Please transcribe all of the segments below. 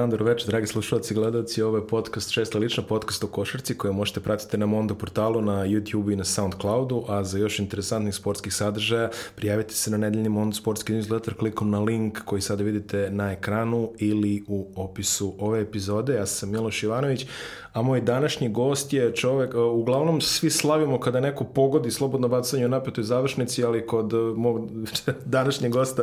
dan, dobro večer, dragi slušalci i gledalci. Ovo je podcast Šesta lična, podcast o košarci koje možete pratiti na Mondo portalu, na YouTube i na Soundcloudu, a za još interesantnih sportskih sadržaja prijavite se na nedeljni Mondo sportski newsletter klikom na link koji sada vidite na ekranu ili u opisu ove epizode. Ja sam Miloš Ivanović, a moj današnji gost je čovek, e, uglavnom svi slavimo kada neko pogodi slobodno bacanje u napetoj završnici, ali kod e, mog današnjeg gosta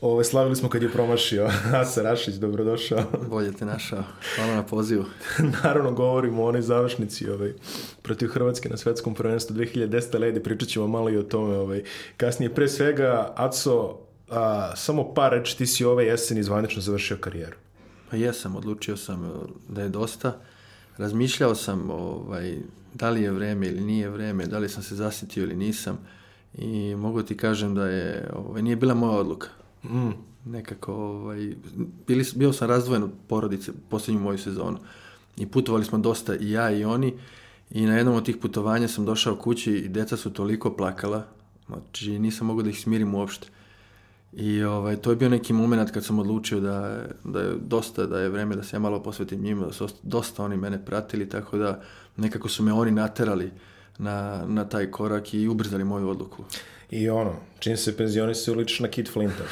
ove, slavili smo kad je promašio. Asa Rašić, dobrodošao. Bolje te našao, hvala na pozivu. Naravno govorimo o onoj završnici ovaj, protiv Hrvatske na svetskom prvenstvu 2010. Ledi, pričat ćemo malo i o tome ovaj, kasnije. Pre svega, Aco, a, samo par reči, ti si ove ovaj jeseni zvanično završio karijeru. Pa jesam, odlučio sam e, da je dosta razmišljao sam ovaj, da li je vreme ili nije vreme, da li sam se zasitio ili nisam i mogu ti kažem da je, ovaj, nije bila moja odluka. Mm. Nekako, ovaj, bili, bio sam razdvojen od porodice posljednju moju sezonu i putovali smo dosta i ja i oni i na jednom od tih putovanja sam došao kući i deca su toliko plakala, znači nisam mogao da ih smirim uopšte. I ovaj, to je bio neki moment kad sam odlučio da da je dosta, da je vreme da se ja malo posvetim njima, da su dosta oni mene pratili, tako da nekako su me oni naterali na, na taj korak i ubrzali moju odluku. I ono, čim se penzionisao, ličiš na Kit Flinta.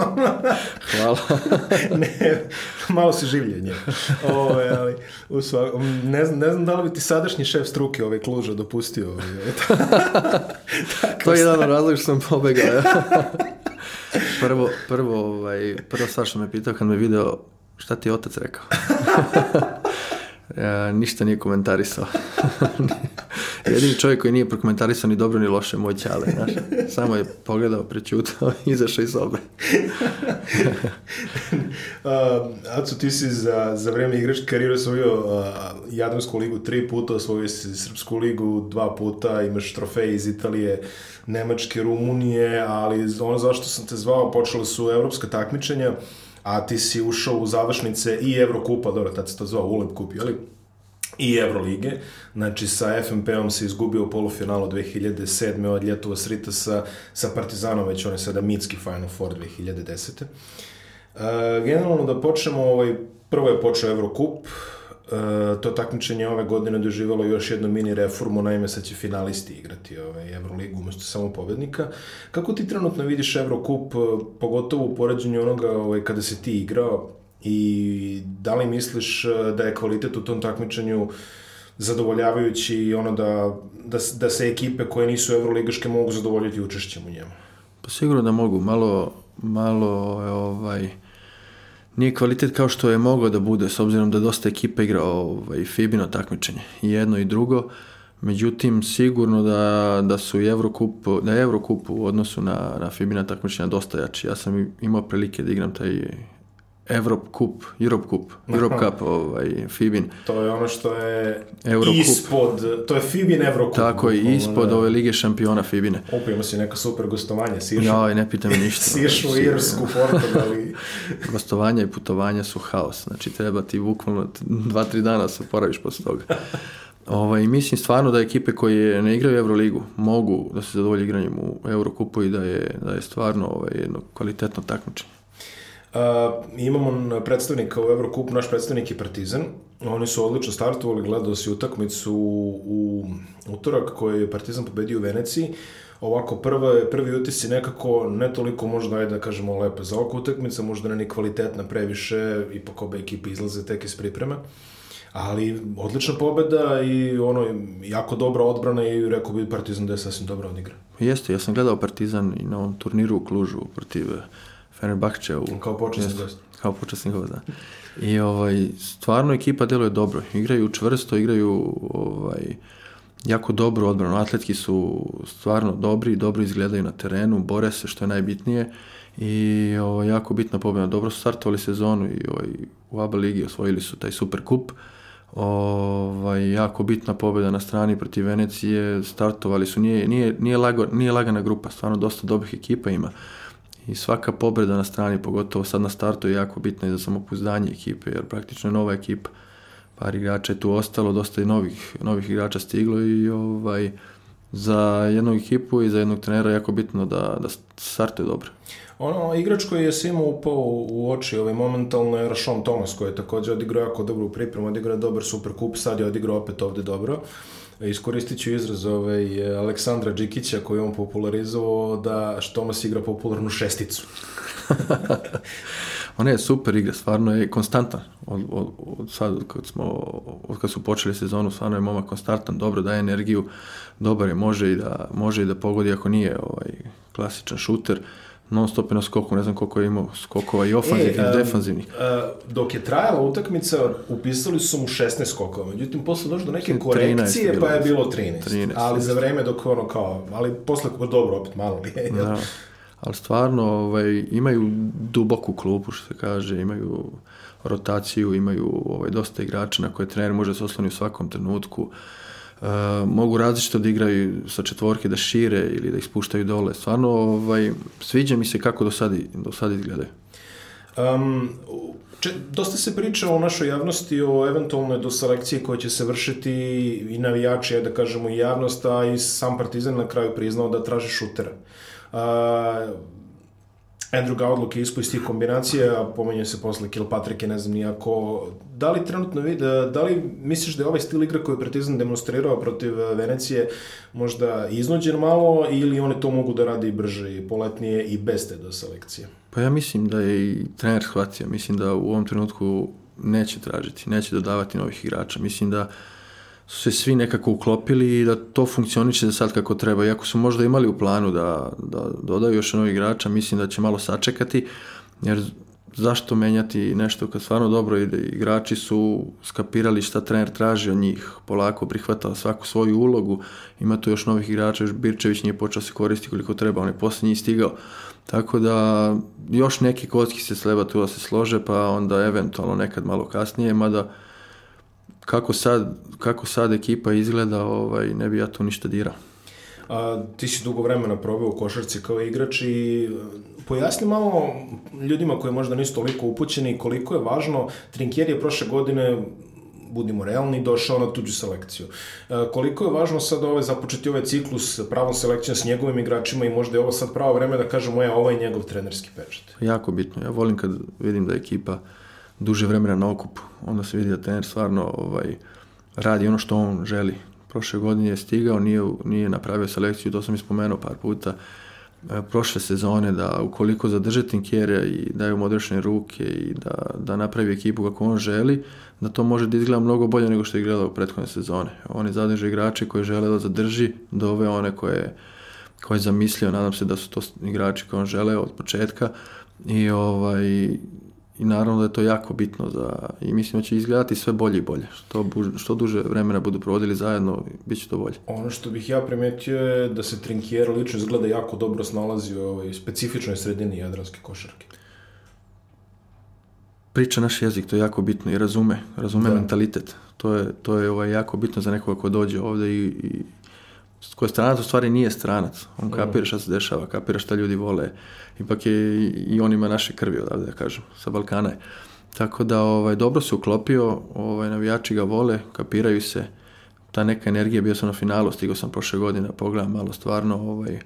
Hvala. ne, malo se življenje. Ove, ovaj, ali, u svak... ne, znam, ne znam da li bi ti sadašnji šef struke ove kluže dopustio. Ove, ovaj, to je jedan razlog što sam pobegao prvo, prvo, ovaj, prvo stvar što me pitao kad me video, šta ti je otac rekao? E, ništa nije komentarisao. Jedini čovjek koji nije prokomentarisao ni dobro ni loše moj ćale, znaš. Samo je pogledao, prećutao i izašao iz sobe. uh, Acu, ti si za, za vreme igračke karijere osvojio uh, Jadransku ligu tri puta, osvojio si Srpsku ligu dva puta, imaš trofeje iz Italije, Nemačke, Rumunije, ali ono zašto sam te zvao, počela su evropska takmičenja. Uh, a ti si ušao u završnice i Evrokupa, dobro, tad se to zvao Uleb kup, jeli? i Evrolige. Znači, sa FNP-om se izgubio u polufinalu 2007. od ljetova srita sa, sa Partizanom, već on je sada mitski Final Four 2010. E, generalno da počnemo, ovaj, prvo je počeo Evrokup, E, to takmičenje ove godine doživjelo još jednu mini reformu, naime sad će finalisti igrati ovaj, Euroligu umesto samo pobednika. Kako ti trenutno vidiš Eurocup, e, pogotovo u poređenju onoga ovaj, kada se ti igrao i da li misliš e, da je kvalitet u tom takmičenju zadovoljavajući i ono da, da, da se ekipe koje nisu evroligaške mogu zadovoljiti učešćem u njemu? Pa sigurno da mogu, malo, malo ovaj, nije kvalitet kao što je mogao da bude, s obzirom da dosta ekipa igra ovaj, Fibino takmičenje, i jedno i drugo. Međutim, sigurno da, da su i Eurocup, da je Eurocup u odnosu na, na Fibina takmičenja dosta jači. Ja sam imao prilike da igram taj Europe Cup, Europe Cup, Europe Cup, ovaj, Fibin. To je ono što je Eurocup. ispod, to je Fibin Eurocup. Tako je, ispod da... ove Lige šampiona Fibine. Opa, ima si neko super gostovanja, Sišu. Ja, ne pitam ništa. Sišu, u znači, Irsku, Portugal i... Gostovanja i putovanja su haos, znači treba ti bukvalno dva, tri dana da se poraviš posle toga. Ovaj, mislim stvarno da ekipe koje ne igraju Euroligu mogu da se zadovolje igranjem u Eurokupu i da je, da je stvarno ovaj, jedno kvalitetno takmičenje. Uh, imamo predstavnika u Eurokupu, naš predstavnik je Partizan. Oni su odlično startovali, gledao si utakmicu u utorak koju je Partizan pobedio u Veneciji. Ovako, prve, prvi utisci nekako ne toliko možda, ajde da kažemo, lepe za oko utakmica, možda ne ni kvalitetna previše, ipak obe ekipe izlaze tek iz pripreme. Ali odlična pobeda i ono, jako dobra odbrana i rekao bi Partizan da je sasvim dobro odigra. Jeste, ja sam gledao Partizan i na ovom turniru u Klužu protiv Fenerbahče u... Kao počasni gost. Kao počasni gost, da. I ovaj, stvarno ekipa deluje dobro. Igraju čvrsto, igraju ovaj, jako dobro odbranu. Atletki su stvarno dobri, dobro izgledaju na terenu, bore se što je najbitnije i ovaj, jako bitna pobjeda. Dobro su startovali sezonu i ovaj, u ABA ligi osvojili su taj super kup. Ovaj, jako bitna pobjeda na strani protiv Venecije, startovali su, nije, nije, nije, lago, nije lagana grupa, stvarno dosta dobrih ekipa ima i svaka pobreda na strani, pogotovo sad na startu, je jako bitna i za samopouzdanje ekipe, jer praktično je nova ekipa. Par igrača je tu ostalo, dosta je novih, novih igrača stiglo i ovaj, za jednu ekipu i za jednog trenera je jako bitno da, da startuje dobro. Ono, igrač koji je svima upao u oči ovaj, momentalno je Rašon Thomas, koji je takođe odigrao jako dobru pripremu, odigrao je dobar super kup, sad je odigrao opet ovde dobro. E, iskoristit ću izraz ovaj, Aleksandra Đikića koji on popularizovao da Štomas igra popularnu šesticu. Ona je super igra, stvarno je konstantan. Od, od, od sad, od kad, smo, od kad su počeli sezonu, stvarno je momak konstantan, dobro daje energiju, dobar je, može i da, može i da pogodi ako nije ovaj, klasičan šuter. Uh, non stop je na skoku, ne znam koliko je imao skokova i ofanzivnih i e, defanzivnih. E, dok je trajala utakmica, upisali su mu 16 skokova, međutim posle došlo do neke korekcije pa je bilo 13, 13 ali 13. za vreme dok ono kao, ali posle dobro opet malo li je. Da. Ali stvarno ovaj, imaju duboku klupu što se kaže, imaju rotaciju, imaju ovaj, dosta igrača na koje trener može se osloniti u svakom trenutku. Uh, E, mogu različito da igraju sa četvorke, da šire ili da ispuštaju dole. Stvarno, ovaj, sviđa mi se kako do sad, do sad izgledaju. Um, če, dosta se priča o našoj javnosti, o eventualnoj do koja će se vršiti i navijači, da kažemo i javnost, a i sam Partizan na kraju priznao da traže šutera. Uh, e, Andrew Gaudlock je ispao iz tih kombinacija, pomenje se posle Kilpatrike, ne znam nijako. Da li trenutno vidi, da, da li misliš da je ovaj stil igre koji je Partizan demonstrirao protiv eh, Venecije možda iznođen malo ili oni to mogu da rade brže i poletnije i bez te do selekcije? Pa ja mislim da je i trener shvatio, mislim da u ovom trenutku neće tražiti, neće dodavati novih igrača. Mislim da su se svi nekako uklopili i da to funkcioniše za sad kako treba. Iako su možda imali u planu da, da dodaju još novih igrača, mislim da će malo sačekati, jer zašto menjati nešto kad stvarno dobro ide. Igrači su skapirali šta trener traži od njih, polako prihvatao svaku svoju ulogu, ima tu još novih igrača, još Birčević nije počeo da se koristiti koliko treba, on je posle stigao. Tako da još neki kocki se sleba tu da se slože, pa onda eventualno nekad malo kasnije, mada kako sad, kako sad ekipa izgleda, ovaj, ne bi ja to ništa dirao. A, ti si dugo vremena probao u košarci kao igrač i e, pojasni malo ljudima koji možda nisu toliko upućeni koliko je važno. Trinkier je prošle godine budimo realni, došao na tuđu selekciju. E, koliko je važno sad ove, ovaj, započeti ovaj ciklus pravom selekcijom s njegovim igračima i možda je ovo sad pravo vreme da kažemo, je, ovo je njegov trenerski pečat. Jako bitno. Ja volim kad vidim da ekipa uh, duže vremena na okup, Onda se vidi da trener stvarno ovaj, radi ono što on želi. Prošle godine je stigao, nije, nije napravio selekciju, to sam ispomenuo par puta e, prošle sezone da ukoliko zadrže Tinkjere i daju mu odrešene ruke i da, da napravi ekipu kako on želi, da to može da izgleda mnogo bolje nego što je izgledalo u prethodne sezone. Oni zadrže igrače koje žele da zadrži, dove one koje, koje je zamislio, nadam se da su to igrači koje on žele od početka i ovaj i naravno da je to jako bitno za, i mislim da će izgledati sve bolje i bolje. Što, što duže vremena budu provodili zajedno, bit će to bolje. Ono što bih ja primetio je da se Trinkier lično izgleda jako dobro snalazi u ovoj specifičnoj sredini jadranske košarke. Priča naš jezik, to je jako bitno i razume, razume da. mentalitet. To je, to je ovaj, jako bitno za nekoga ko dođe ovdje i, i koji je stranac u stvari nije stranac. On da. kapira šta se dešava, kapira šta ljudi vole. Ipak je i on ima naše krvi odavde, da kažem, sa Balkana je. Tako da ovaj, dobro se uklopio, ovaj, navijači ga vole, kapiraju se. Ta neka energija, bio sam na finalu, stigao sam prošle godine, pogledam malo stvarno, ovaj,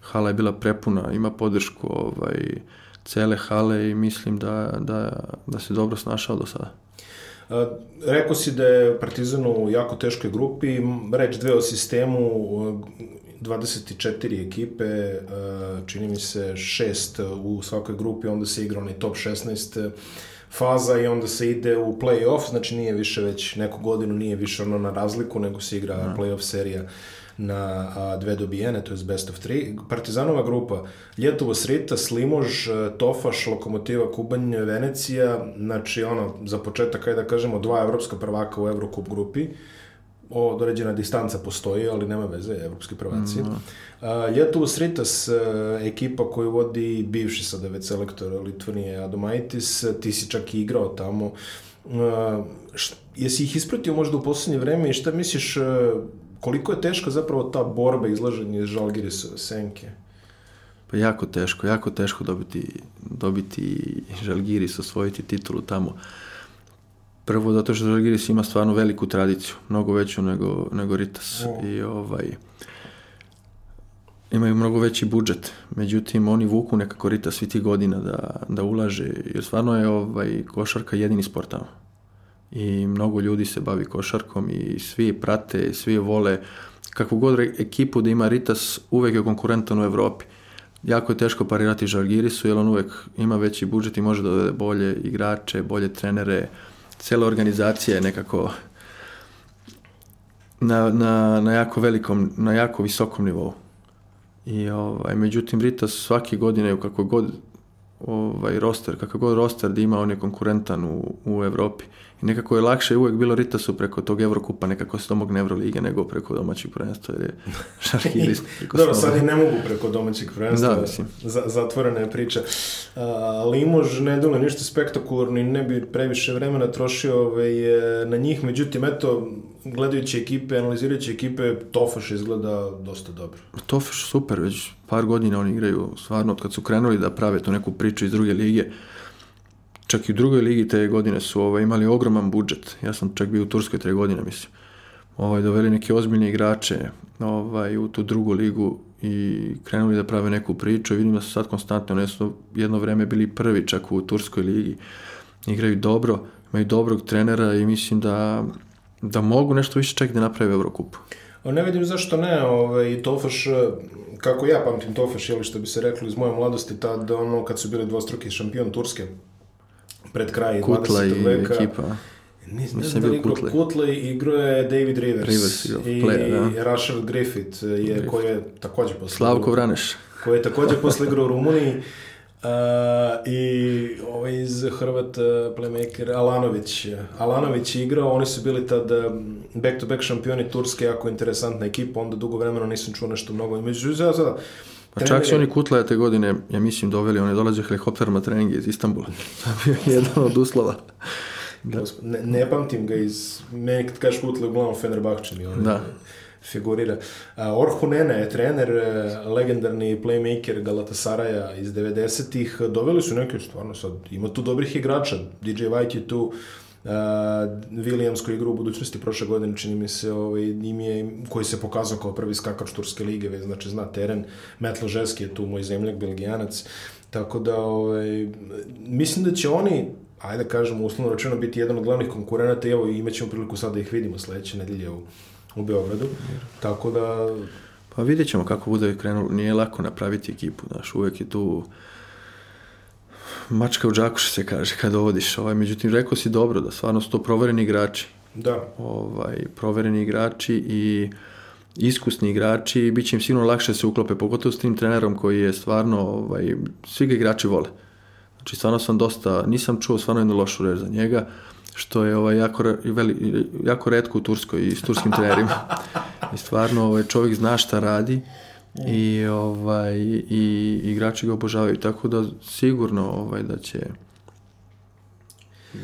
hala je bila prepuna, ima podršku ovaj, cele hale i mislim da, da, da se dobro snašao do sada. E, rekao si da je Partizan u jako teškoj grupi, reč dve o sistemu, 24 e, ekipe, e, čini mi se šest u svakoj grupi, onda se igra onaj top 16 faza i onda se ide u play-off, znači nije više već neku godinu, nije više ono na razliku, nego se igra da. play-off serija na a, dve dobijene, to je best of three. Partizanova grupa, Ljetovo Srita, Slimož, e, Tofaš, Lokomotiva, Kubanj, Venecija, znači ono, za početak, ajde da kažemo, dva evropska prvaka u Eurocup grupi, o, doređena distanca postoji, ali nema veze, evropski prvaci. Mm -hmm. Uh, Sritas, ekipa koju vodi bivši sada već selektor Litvanije Adomaitis, ti si čak i igrao tamo. Uh, jesi ih ispratio možda u poslednje vreme i šta misliš, e, koliko je teška zapravo ta borba izlaženje iz Žalgirisove senke? Pa jako teško, jako teško dobiti, dobiti Žalgiris, osvojiti titulu tamo. Prvo zato što Žalgiris ima stvarno veliku tradiciju, mnogo veću nego, nego Ritas. O. I ovaj, imaju mnogo veći budžet. Međutim, oni vuku nekako Ritas svi tih godina da, da ulaže. Jer stvarno je ovaj, košarka jedini sport tamo i mnogo ljudi se bavi košarkom i svi prate, svi vole. Kako god ekipu da ima Ritas, uvek je konkurentan u Evropi. Jako je teško parirati Žalgirisu jer on uvek ima veći budžet i može da dovede bolje igrače, bolje trenere. Cela organizacija je nekako na, na, na, jako velikom, na jako visokom nivou. I ovaj, međutim, Ritas svake godine, kako god ovaj roster, kakav god roster da ima, on je konkurentan u, u Evropi nekako je lakše uvijek bilo Ritasu preko tog Evrokupa, nekako se domogne Evrolige nego preko domaćih prvenstva, jer je šarhirist preko Dobro, sad i ne mogu preko domaćih prvenstva, da, mislim. zatvorena je priča. Uh, Limož ne dole ništa spektakularno i ne bi previše vremena trošio ovaj, eh, na njih, međutim, eto, gledajući ekipe, analizirajući ekipe, Tofaš izgleda dosta dobro. Tofaš super, već par godina oni igraju, stvarno, od kad su krenuli da prave tu neku priču iz druge lige, čak i u drugoj ligi te godine su ovaj, imali ogroman budžet. Ja sam čak bio u Turskoj tre godine, mislim. Ovaj, doveli neke ozbiljne igrače ovaj, u tu drugu ligu i krenuli da prave neku priču. Vidim da su sad konstantno, oni su jedno vreme bili prvi čak u Turskoj ligi. Igraju dobro, imaju dobrog trenera i mislim da, da mogu nešto više čak da naprave Eurokupu. Ne vidim zašto ne, ovaj, Tofaš, kako ja pamtim Tofaš, ili što bi se reklo iz moje mladosti, tad ono kad su bili dvostruki šampion Turske, pred kraj Kutla 20. veka. Ekipa. Nis, ne znam da li igrao Kutla i igrao je David Rivers. Rivers i, player, da. Rashel Griffith, je, Griffith. koji je takođe posle... Slavko Vraneš. Koji je takođe posle igrao u Rumuniji. Uh, I ovaj iz Hrvat playmaker Alanović. Alanović je igrao, oni su bili tad um, back-to-back šampioni Turske, jako interesantna ekipa, onda dugo vremena nisam čuo nešto mnogo. Međutim, ja sada, Pa čak su oni kutlaje te godine, ja mislim, doveli, oni je helikopterom helikopterima treninge iz Istambula. To je bio jedan od uslova. Da. Ne, ne pamtim ga iz... Meni kad kažeš Kutla, uglavnom Fenerbahče mi on da. figurira. Orhu Nene je trener, e, legendarni playmaker Galatasaraja iz 90-ih. Doveli su neke, stvarno sad, ima tu dobrih igrača. DJ White je tu, Uh, Williams koji igra u budućnosti prošle godine čini mi se ovaj, im je, koji se pokazao kao prvi skakač Turske lige već znači zna teren Metlo Žeski je tu moj zemljak belgijanac tako da ovaj, mislim da će oni ajde da kažemo uslovno rečeno biti jedan od glavnih konkurenata i evo imaćemo priliku sad da ih vidimo sledeće nedelje u, u Beogradu tako da Pa vidjet ćemo kako bude krenulo. Nije lako napraviti ekipu, znaš, uvek je tu mačka u džakuši se kaže kad dovodiš. Ovaj, međutim, rekao si dobro da stvarno su to provereni igrači. Da. Ovaj, provereni igrači i iskusni igrači i bit će im sigurno lakše da se uklope, pogotovo s tim trenerom koji je stvarno, ovaj, svi ga igrači vole. Znači, stvarno sam dosta, nisam čuo stvarno jednu lošu reč za njega, što je ovaj, jako, veli, jako redko u Turskoj i s turskim trenerima. I stvarno, ovaj, čovjek zna šta radi I, da. ovaj, I igrači ga obožavaju, tako da sigurno ovaj, da će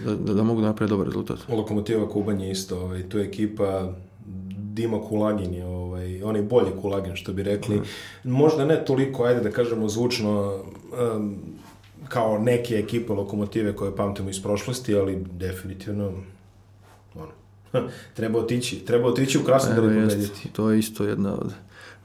da, da, da mogu napraviti dobar rezultat. Lokomotiva Kuban je isto, ovaj, tu je ekipa Dima Kulagin je ovaj, on je bolji Kulagin što bi rekli. Mm. Možda ne toliko, ajde da kažemo zvučno um, kao neke ekipe lokomotive koje pamtimo iz prošlosti, ali definitivno ono, treba otići, treba otići u krasnu da pobediti. To je isto jedna od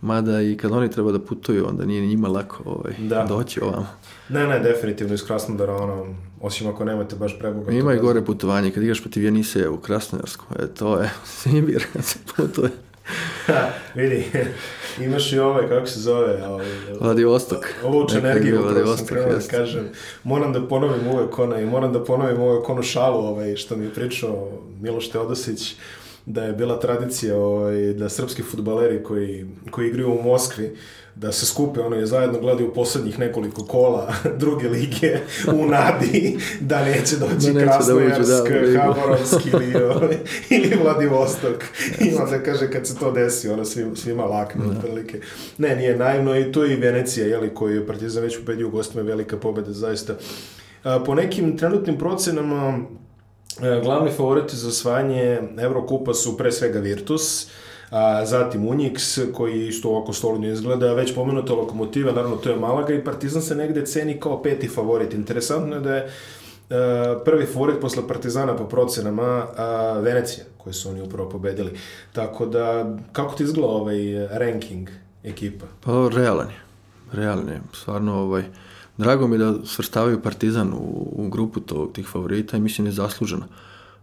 mada i kad oni treba da putuju, onda nije njima lako ovaj, da. doći ovamo. Ne, ne, definitivno iz Krasnodara, ono, osim ako nemate baš preboga. Ima i gore putovanje, kad igraš protiv Janiseja u Krasnojarsku, e, to je Simir, se putuje. ha, vidi, imaš i ovaj, kako se zove? Ovaj, Vladivostok. Luč energiju, upravo sam krenuo da kažem. Moram da ponovim uvek ona i moram da ponovim uvek onu šalu ovaj, što mi je pričao Miloš Teodosić da je bila tradicija ovaj, da srpski futbaleri koji, koji igraju u Moskvi, da se skupe ono je zajedno gledaju poslednjih nekoliko kola druge lige u nadi da neće doći da, da, da Krasnojarsk, da da, da. Haborovsk ili, ovaj, ili Vladivostok. I onda kaže kad se to desi, ono svima, svima lakne da. otprilike. Ne, nije naivno i tu je i Venecija, jeli, koju je Partizan već ubedio u gostima velika pobeda zaista. Po nekim trenutnim procenama E, glavni favoriti za osvajanje Evrokupa su pre svega Virtus, a zatim Unix koji isto ovako solidno izgleda, već pomenuta lokomotiva, naravno to je Malaga i Partizan se negde ceni kao peti favorit. Interesantno je da je e, prvi favorit posle Partizana po procenama Venecija, koje su oni upravo pobedili. Tako da, kako ti izgleda ovaj ranking ekipa? Pa realan je. Realan je. Stvarno, ovaj, uh, Drago mi da svrstavaju Partizan u, u grupu to, tih favorita i mislim da je zasluženo.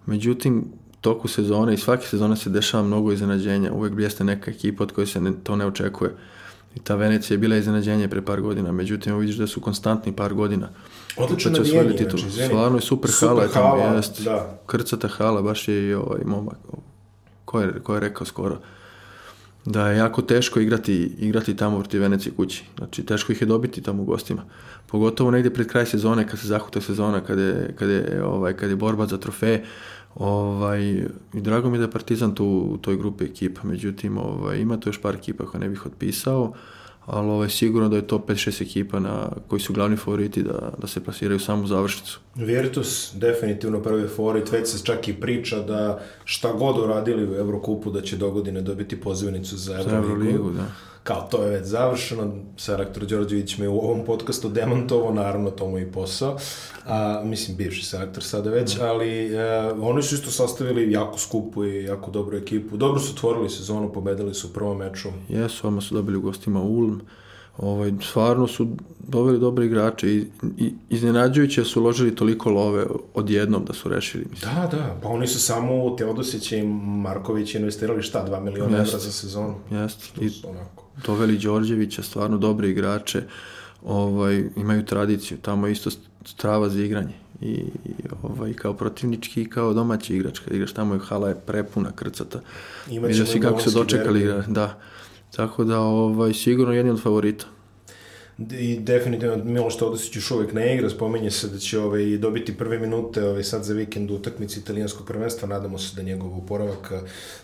Međutim, toku sezone i svake sezone se dešava mnogo iznenađenja. Uvijek bljeste neka ekipa od koje se ne, to ne očekuje. I ta Venecija je bila iznenađenje pre par godina, međutim vidiš da su konstantni par godina. Odlično da će osvojiti titul. Znači, Stvarno je super, super hala, hala je jest, da. krcata hala, baš je i ovaj momak. Ko je, ko je rekao skoro? da je jako teško igrati, igrati tamo protiv Venecije kući. Znači, teško ih je dobiti tamo u gostima. Pogotovo negde pred kraj sezone, kad se zahuta sezona, kad je, kad je, ovaj, kad je borba za trofeje. Ovaj, I drago mi da je Partizan tu u toj grupi ekipa. Međutim, ovaj, ima tu još par ekipa koje ne bih otpisao ali ovaj, sigurno da je to 5-6 ekipa na, koji su glavni favoriti da, da se plasiraju u samu završnicu. Virtus definitivno prvi favorit, već se čak i priča da šta god uradili u Eurokupu da će dogodine dobiti pozivnicu za Evroligu. Za Euroligu da kao to je već završeno, selektor Đorđević me u ovom podcastu demantovao, naravno to mu i posao, a, mislim bivši selektor sada već, mhm. ali a, e, oni su isto sastavili jako skupu i jako dobru ekipu, dobro su otvorili sezonu, pobedili su u prvom meču. Jesu, vama su dobili u gostima Ulm, ovaj, stvarno su doveli dobre igrače i, i iznenađujuće su uložili toliko love odjednom da su rešili. Mislim. Da, da, pa oni su samo u Teodosića i Markovića investirali šta, 2 miliona evra za sezonu. Jeste, i onako. doveli Đorđevića, stvarno dobre igrače, ovaj, imaju tradiciju, tamo isto strava za igranje i, i ovaj, kao protivnički i kao domaći igrač, kad igraš tamo je hala je prepuna krcata. Vidio si kako se dočekali, derbi. da, Tako da, ovaj, sigurno jedni od favorita. I definitivno Miloš Todosić još uvijek ne igra, spomenje se da će ovaj, dobiti prve minute ovaj, sad za vikend u utakmici italijanskog prvenstva, nadamo se da njegov uporavak eh,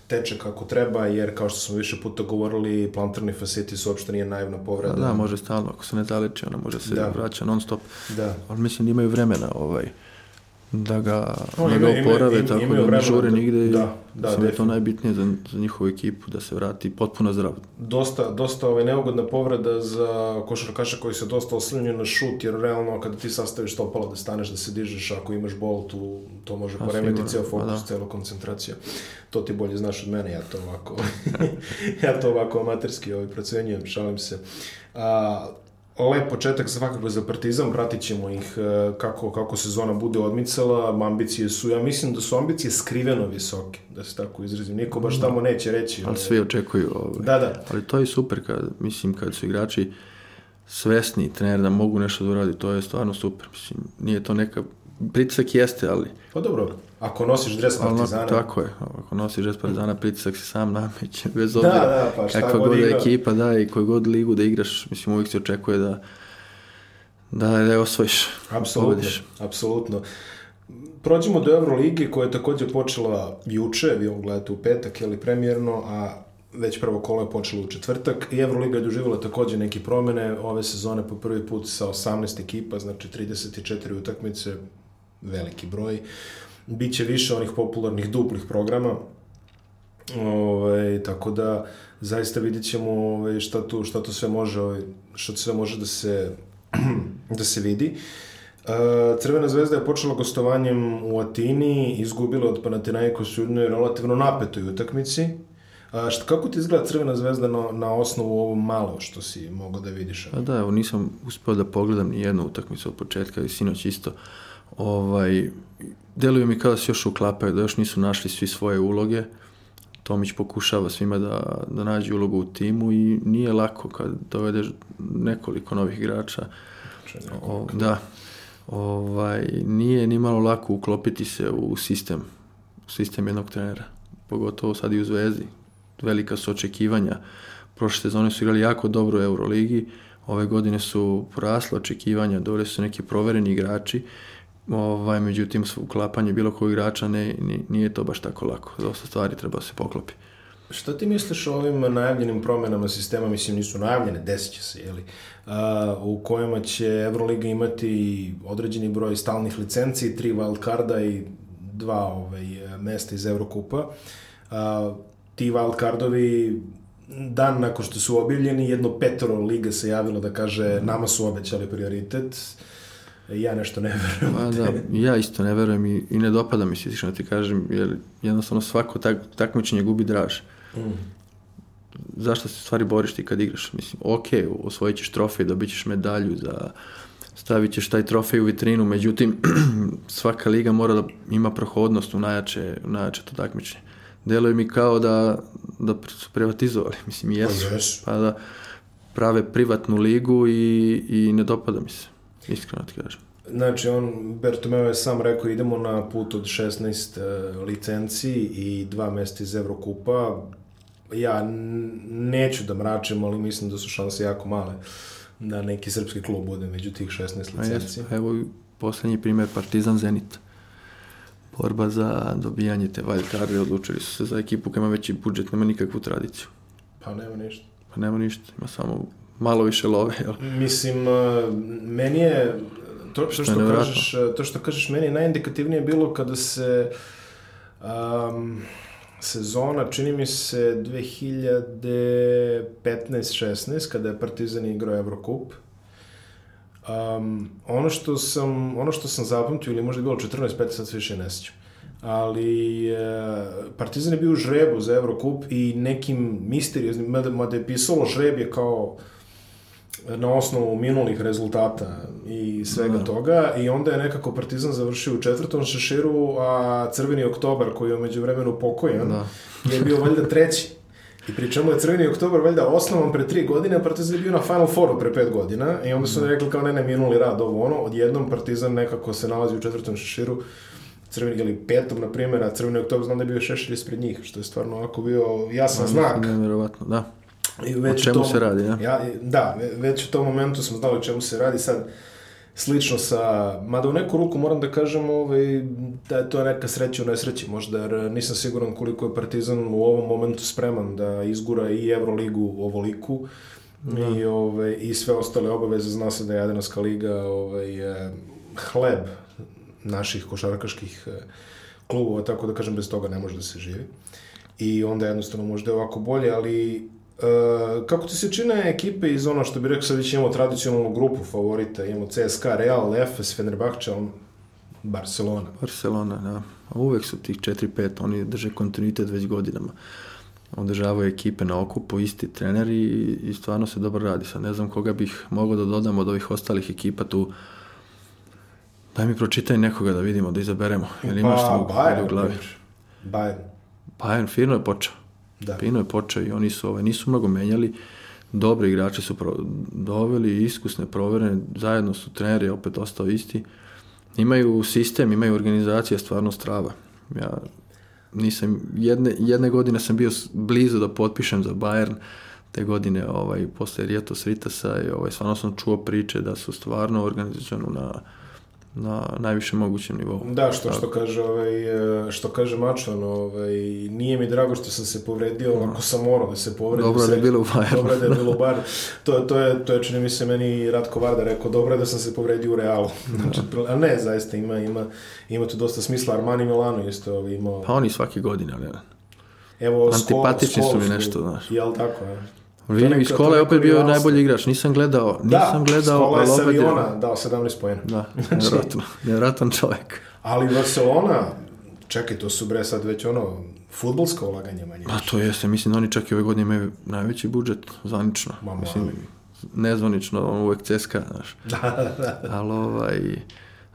teče kako treba, jer kao što smo više puta govorili, plantarni fascitis uopšte nije naivna povreda. Da, da, može stalno, ako se ne zaleči, ona može se da. vraća non stop, da. ali mislim da imaju vremena ovaj, da ga, no, da ga oporave, tako da ne žure nigde da, da, da je to najbitnije za, za njihovu ekipu, da se vrati potpuno zdrav. Dosta, dosta ovaj, neugodna povreda za košarkaša koji se dosta oslanjaju na šut, jer realno kada ti sastaviš stopala da staneš, da se dižeš, ako imaš bol, tu, to može pa poremeti ceo pa fokus, da. celo koncentracija. To ti bolje znaš od mene, ja to ovako, ja to ovako amaterski ovaj, procenjujem, šalim se. A, lep početak svakako za Partizan, pratit ćemo ih e, kako, kako sezona bude odmicala, ambicije su, ja mislim da su ambicije skriveno visoke, da se tako izrazim, niko baš da. tamo neće reći. Ali e, svi očekuju ovaj. Da, da. Ali to je super, kad, mislim, kad su igrači svesni trener da mogu nešto da uradi, to je stvarno super, mislim, nije to neka, pritisak jeste, ali... Pa dobro, Ako nosiš dres Partizana... Ono, tako je, ako nosiš dres Partizana, pritisak se sam nameće, bez da, obzira da, da, pa kakva god, god ekipa, da, i koju god ligu da igraš, mislim, uvijek se očekuje da da, da je osvojiš. Apsolutno, apsolutno. Prođemo do Euroligi koja je takođe počela juče, vi ovo gledate u petak, je li premjerno, a već prvo kolo je počelo u četvrtak i Euroliga je doživjela takođe neke promene ove sezone po prvi put sa 18 ekipa, znači 34 utakmice, veliki broj. Biće više onih popularnih duplih programa, Ove, ovaj, tako da zaista vidjet ćemo ove, ovaj, šta, tu, šta to sve može, ove, ovaj, šta to sve može da se, da se vidi. E, Crvena zvezda je počela gostovanjem u Atini, izgubila od Panathinaikos u jednoj relativno napetoj utakmici. A šta, kako ti izgleda Crvena zvezda na, na osnovu ovo malo što si mogao da vidiš? A pa da, evo nisam uspeo da pogledam ni jednu utakmicu od početka i sinoć isto. Uh, ovaj, deluje mi kao da se još uklapaju, da još nisu našli svi svoje uloge. Tomić pokušava svima da, da nađe ulogu u timu i nije lako kad dovedeš nekoliko novih igrača. O, da. Ovaj, nije ni malo lako uklopiti se u sistem, u sistem jednog trenera. Pogotovo sad i u Zvezdi. Velika su očekivanja. Prošle sezone su igrali jako dobro u Euroligi. Ove godine su porasle očekivanja, doveli su neki provereni igrači Ovaj, međutim, uklapanje bilo kojeg igrača ne, nije to baš tako lako. dosta stvari treba se poklopi. Šta ti misliš o ovim najavljenim promenama sistema, mislim nisu najavljene, desit će se, jeli, a, u kojima će Euroliga imati određeni broj stalnih licenci, tri wildcarda i dva ovaj, mesta iz Eurokupa. A, ti wildcardovi dan nakon što su objavljeni, jedno petoro liga se javilo da kaže nama su obećali prioritet ja nešto ne verujem. Pa da, ja isto ne verujem i, i ne dopada mi se, iskreno da ti kažem, jer jednostavno svako tak, takmičenje gubi draž. Mm. Zašto se stvari boriš ti kad igraš? Mislim, ok, osvojit ćeš trofej, dobit ćeš medalju, za, stavit ćeš taj trofej u vitrinu, međutim, svaka liga mora da ima prohodnost u najjače, u najjače to takmičenje. Deluje mi kao da, da su privatizovali, mislim, jesu. Pa, yes. pa da prave privatnu ligu i, i ne dopada mi se. Iskreno ti kažem. Znači, on, Bertomeo je sam rekao, idemo na put od 16 uh, e, licenci i dva mesta iz Evrokupa. Ja neću da mračem, ali mislim da su šanse jako male da neki srpski klub bude među tih 16 licenci. A evo, poslednji primer, Partizan Zenit. Borba za dobijanje te valjkarde, odlučili su se za ekipu koja ima veći budžet, nema nikakvu tradiciju. Pa nema ništa. Pa nema ništa, ima samo malo više love, jel? Mislim, e, meni je, to što, što, kažeš, e, to što kažeš meni je najindikativnije bilo kada se um, sezona, čini mi se 2015-16, kada je Partizan igrao Eurocup, Um, ono, što sam, ono što sam zapamtio, ili možda je bilo 14-15, sad više ne sjećam, ali e, Partizan je bio u žrebu za Eurocup i nekim misterioznim, mada je pisalo žreb je kao na osnovu minulih rezultata i svega da. toga i onda je nekako Partizan završio u četvrtom šeširu, a Crveni oktobar koji je umeđu vremenu pokojan da. je bio valjda treći. I pri čemu je Crveni oktobar valjda osnovan pre tri godine, a Partizan je bio na Final Fouru pre pet godina i onda su da. rekli kao ne, ne, minuli rad ovo ono, odjednom Partizan nekako se nalazi u četvrtom šeširu crveni ili petom, na primjer, a crveni oktobar znam da je bio šešir ispred njih, što je stvarno ovako bio jasan da, znak. Nevjerovatno, da. I već o čemu tom, se radi, ja? Da? ja? Da, već u tom momentu sam znao o čemu se radi. Sad, slično sa, mada u neku ruku moram da kažem ovaj, da je to neka sreća u nesreći možda, jer nisam siguran koliko je Partizan u ovom momentu spreman da izgura i Euroligu ovoliku da. i, ovaj, i sve ostale obaveze, zna se da je Jadranska liga ovaj, eh, hleb naših košarkaških eh, klubova, tako da kažem, bez toga ne može da se živi. I onda jednostavno možda je ovako bolje, ali E, kako ti se čine ekipe iz ono što bi rekao sad već imamo tradicionalnu grupu favorita, imamo CSKA, Real, Efes, Fenerbahče, Barcelona. Barcelona, da. Uvek su tih 4-5, oni drže kontinuitet već godinama. Održavaju ekipe na okupu, isti treneri i, i stvarno se dobro radi. Sad ne znam koga bih mogao da dodam od ovih ostalih ekipa tu. Daj mi pročitaj nekoga da vidimo, da izaberemo. Jel imaš pa, što u glavi? Bayern. Bayern Firno je počeo. Da. Pino je počeo i oni su, ovaj, nisu mnogo menjali. Dobri igrači su pro, doveli, iskusne, proverene, zajedno su treneri, opet ostao isti. Imaju sistem, imaju organizacija, stvarno strava. Ja nisam, jedne, jedne godine sam bio blizu da potpišem za Bayern, te godine ovaj, posle Rijeto Sritasa i ovaj, stvarno sam čuo priče da su stvarno organizovano na na najvišem mogućem nivou. Da, što, što kaže, ovaj, e, što kaže Mačan, ovaj, nije mi drago što sam se povredio, no. Da. ako sam morao da se povredim. Dobro da je bilo u Bayernu. Dobro da je bilo u Bayernu. To, to, je, to je, čini mi se, meni Ratko Varda rekao, dobro je da sam se povredio u Realu. Da. Znači, a ne, zaista ima, ima, ima tu dosta smisla. Armani Milano isto ovaj, imao... Pa oni svake godine, ali Evo, Antipatični skol, su mi nešto, znaš. Jel tako, je? Vili iz škola je opet bio realnost. najbolji igrač. Nisam gledao, da, nisam da, gledao. Škola je aviona je... dao 17 pojena. Da, nevjerojatno. nevjerojatan čovjek. Ali Barcelona, čekaj, to su bre sad već ono, futbolsko ulaganje manje. Pa to jeste, mislim da oni čak i ove godine imaju najveći budžet, zvanično. Ma, mislim, nezvanično, on uvek ceska, znaš. Da, da, da. Ali ovaj,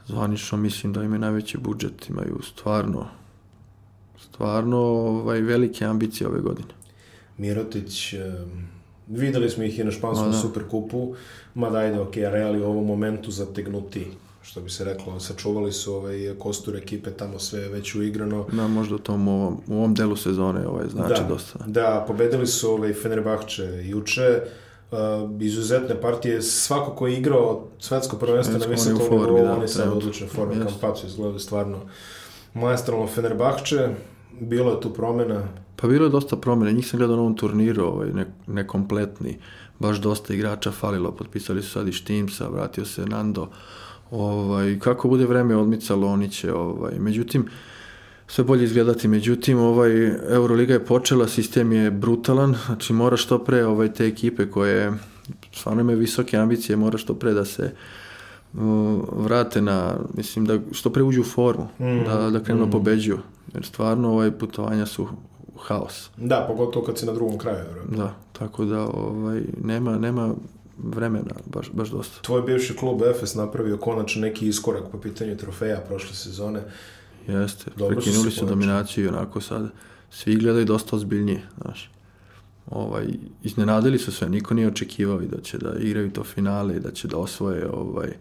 zvanično mislim da imaju najveći budžet, imaju stvarno, stvarno ovaj, velike ambicije ove godine. Mirotić, um Videli smo ih i na španskom da, da. superkupu, mada ajde, ok, Real je u ovom momentu zategnuti što bi se reklo, sačuvali su ovaj kostur ekipe, tamo sve već uigrano. Da, možda u tom ovom, u ovom delu sezone ovaj, znači da, dosta. Da, pobedili su ovaj Fenerbahče juče, uh, izuzetne partije, svako ko je igrao svetsko prvenstvo na visokom nivou, on je sad odlična forma, Kampacu izgleda stvarno maestralno Fenerbahče, Bilo je tu promena? Pa bilo je dosta promjena. Njih sam gledao na ovom turniru, ovaj, ne, nekompletni. Baš dosta igrača falilo. Potpisali su sad i Štimsa, vratio se Nando. Ovaj, kako bude vreme odmicalo, oni će. Ovaj. Međutim, sve bolje izgledati. Međutim, ovaj, Euroliga je počela, sistem je brutalan. Znači, mora što pre ovaj, te ekipe koje stvarno imaju visoke ambicije, mora što pre da se vrate na, mislim, da što pre uđu u formu, mm. da, da krenu mm. pobeđuju. Jer stvarno ovaj putovanja su haos. Da, pogotovo kad si na drugom kraju. Vjerojatno. Da, tako da ovaj, nema, nema vremena, baš, baš dosta. Tvoj bivši klub Efes napravio konačno neki iskorak po pitanju trofeja prošle sezone. Jeste, Dobro prekinuli su, su dominaciju i onako sad svi gledaju dosta ozbiljnije, znaš. Ovaj, iznenadili su sve, niko nije očekivao i da će da igraju to finale i da će da osvoje ovaj,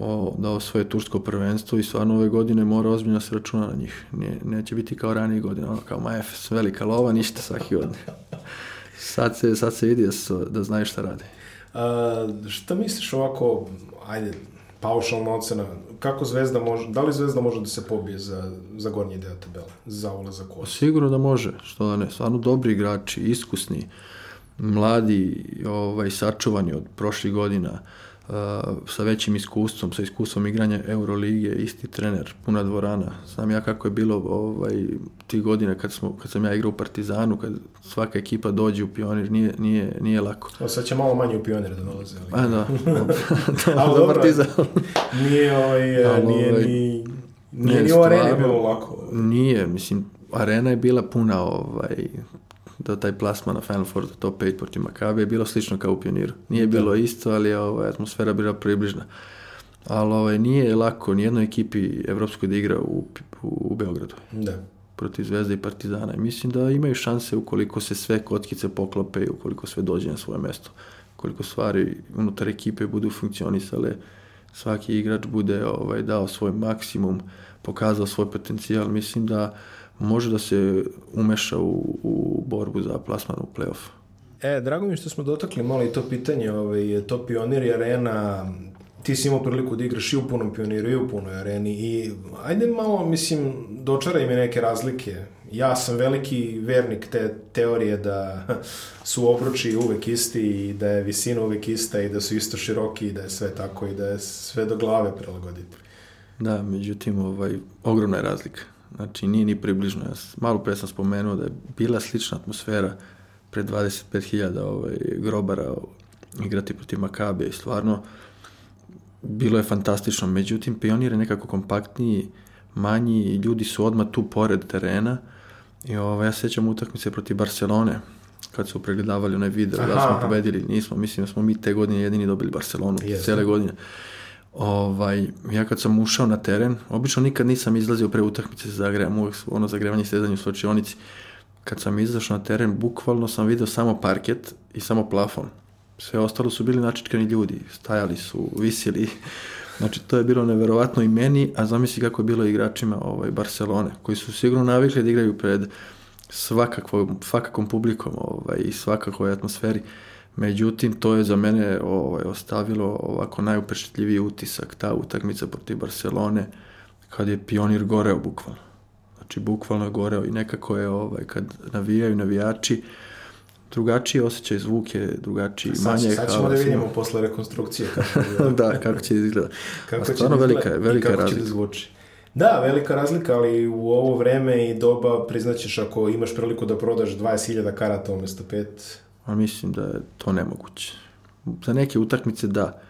o, da osvoje tursko prvenstvo i stvarno ove godine mora ozbiljno se računa na njih. Ne, neće biti kao ranije godine, ono kao Majefes, velika lova, ništa svaki odne. sad, se, sad se vidi da, su, da znaju šta radi. A, šta misliš ovako, ajde, paušalna ocena, kako Zvezda može, da li Zvezda može da se pobije za, za gornji deo tabela, za ulazak u pa Sigurno da može, što da ne, stvarno dobri igrači, iskusni, mladi, ovaj, sačuvani od prošlih godina, uh, Eh, sa većim iskustvom, sa iskustvom igranja Euroligije, isti trener, puna dvorana. Znam ja kako je bilo ovaj, tih godina kad, smo, kad sam ja igrao u Partizanu, kad svaka ekipa dođe u Pionir, nije, nije, nije lako. O, sad će malo manje u Pionir da dolaze. Ali... A, da. da, ali dobro, Partizan. nije, ovaj, nije, ovaj, nije, nije, nije, ni arena bilo lako. Nije, mislim, arena je bila puna ovaj, da taj plasman na Final Four top 5 protiv Makabe je bilo slično kao u Pioniru. Nije da. bilo isto, ali je ovaj, atmosfera bila približna. Ali ovaj, nije lako nijednoj ekipi evropskoj da igra u, u, Beogradu. Da. Protiv Zvezde i Partizana. I mislim da imaju šanse ukoliko se sve kotkice poklope i ukoliko sve dođe na svoje mesto. Koliko stvari unutar ekipe budu funkcionisale, svaki igrač bude ovaj, dao svoj maksimum, pokazao svoj potencijal. Mislim da može da se umeša u, u borbu za plasman u play-off. E, drago mi što smo dotakli malo i to pitanje, ovaj, to pionir i arena, ti si imao priliku da igraš i u punom pioniru i u punoj areni i ajde malo, mislim, dočaraj mi neke razlike. Ja sam veliki vernik te teorije da su obruči uvek isti i da je visina uvek ista i da su isto široki i da je sve tako i da je sve do glave prilagoditi. Da, međutim, ovaj, ogromna je razlika. Znači nije ni približno. Ja malo pre sam spomenuo da je bila slična atmosfera pre 25.000 ovaj, grobara igrati protiv Makabe i stvarno bilo je fantastično. Međutim, pionir je nekako kompaktniji, manji i ljudi su odma tu pored terena i ovaj, ja sećam utakmice protiv Barcelone kad su pregledavali onaj video da smo pobedili, nismo, mislim da smo mi te godine jedini dobili Barcelonu, yes. cele godine ovaj, ja kad sam ušao na teren, obično nikad nisam izlazio pre utakmice, zagrevam uvek ono zagrevanje i stezanje u slučionici. Kad sam izašao na teren, bukvalno sam video samo parket i samo plafon. Sve ostalo su bili načičkani ljudi, stajali su, visili. Znači, to je bilo neverovatno i meni, a zamisli kako je bilo igračima ovaj, Barcelone, koji su sigurno navikli da igraju pred svakakvom, svakakvom publikom ovaj, i svakakvoj atmosferi. Međutim, to je za mene ovaj, ostavilo ovako najupečetljiviji utisak, ta utakmica protiv Barcelone, kad je pionir goreo bukvalno. Znači, bukvalno je goreo i nekako je, ovaj, kad navijaju navijači, drugačiji osjećaj zvuk je drugačiji, sad, manje sad ćemo da vidimo posle rekonstrukcije kako da, kako će izgledati. kako će stvarno velika, velika kako razlika. Će da zvuči. Da, velika razlika, ali u ovo vreme i doba priznaćeš ako imaš priliku da prodaš 20.000 karata umesto 5, Ma mislim da je to nemoguće. Za neke utakmice da.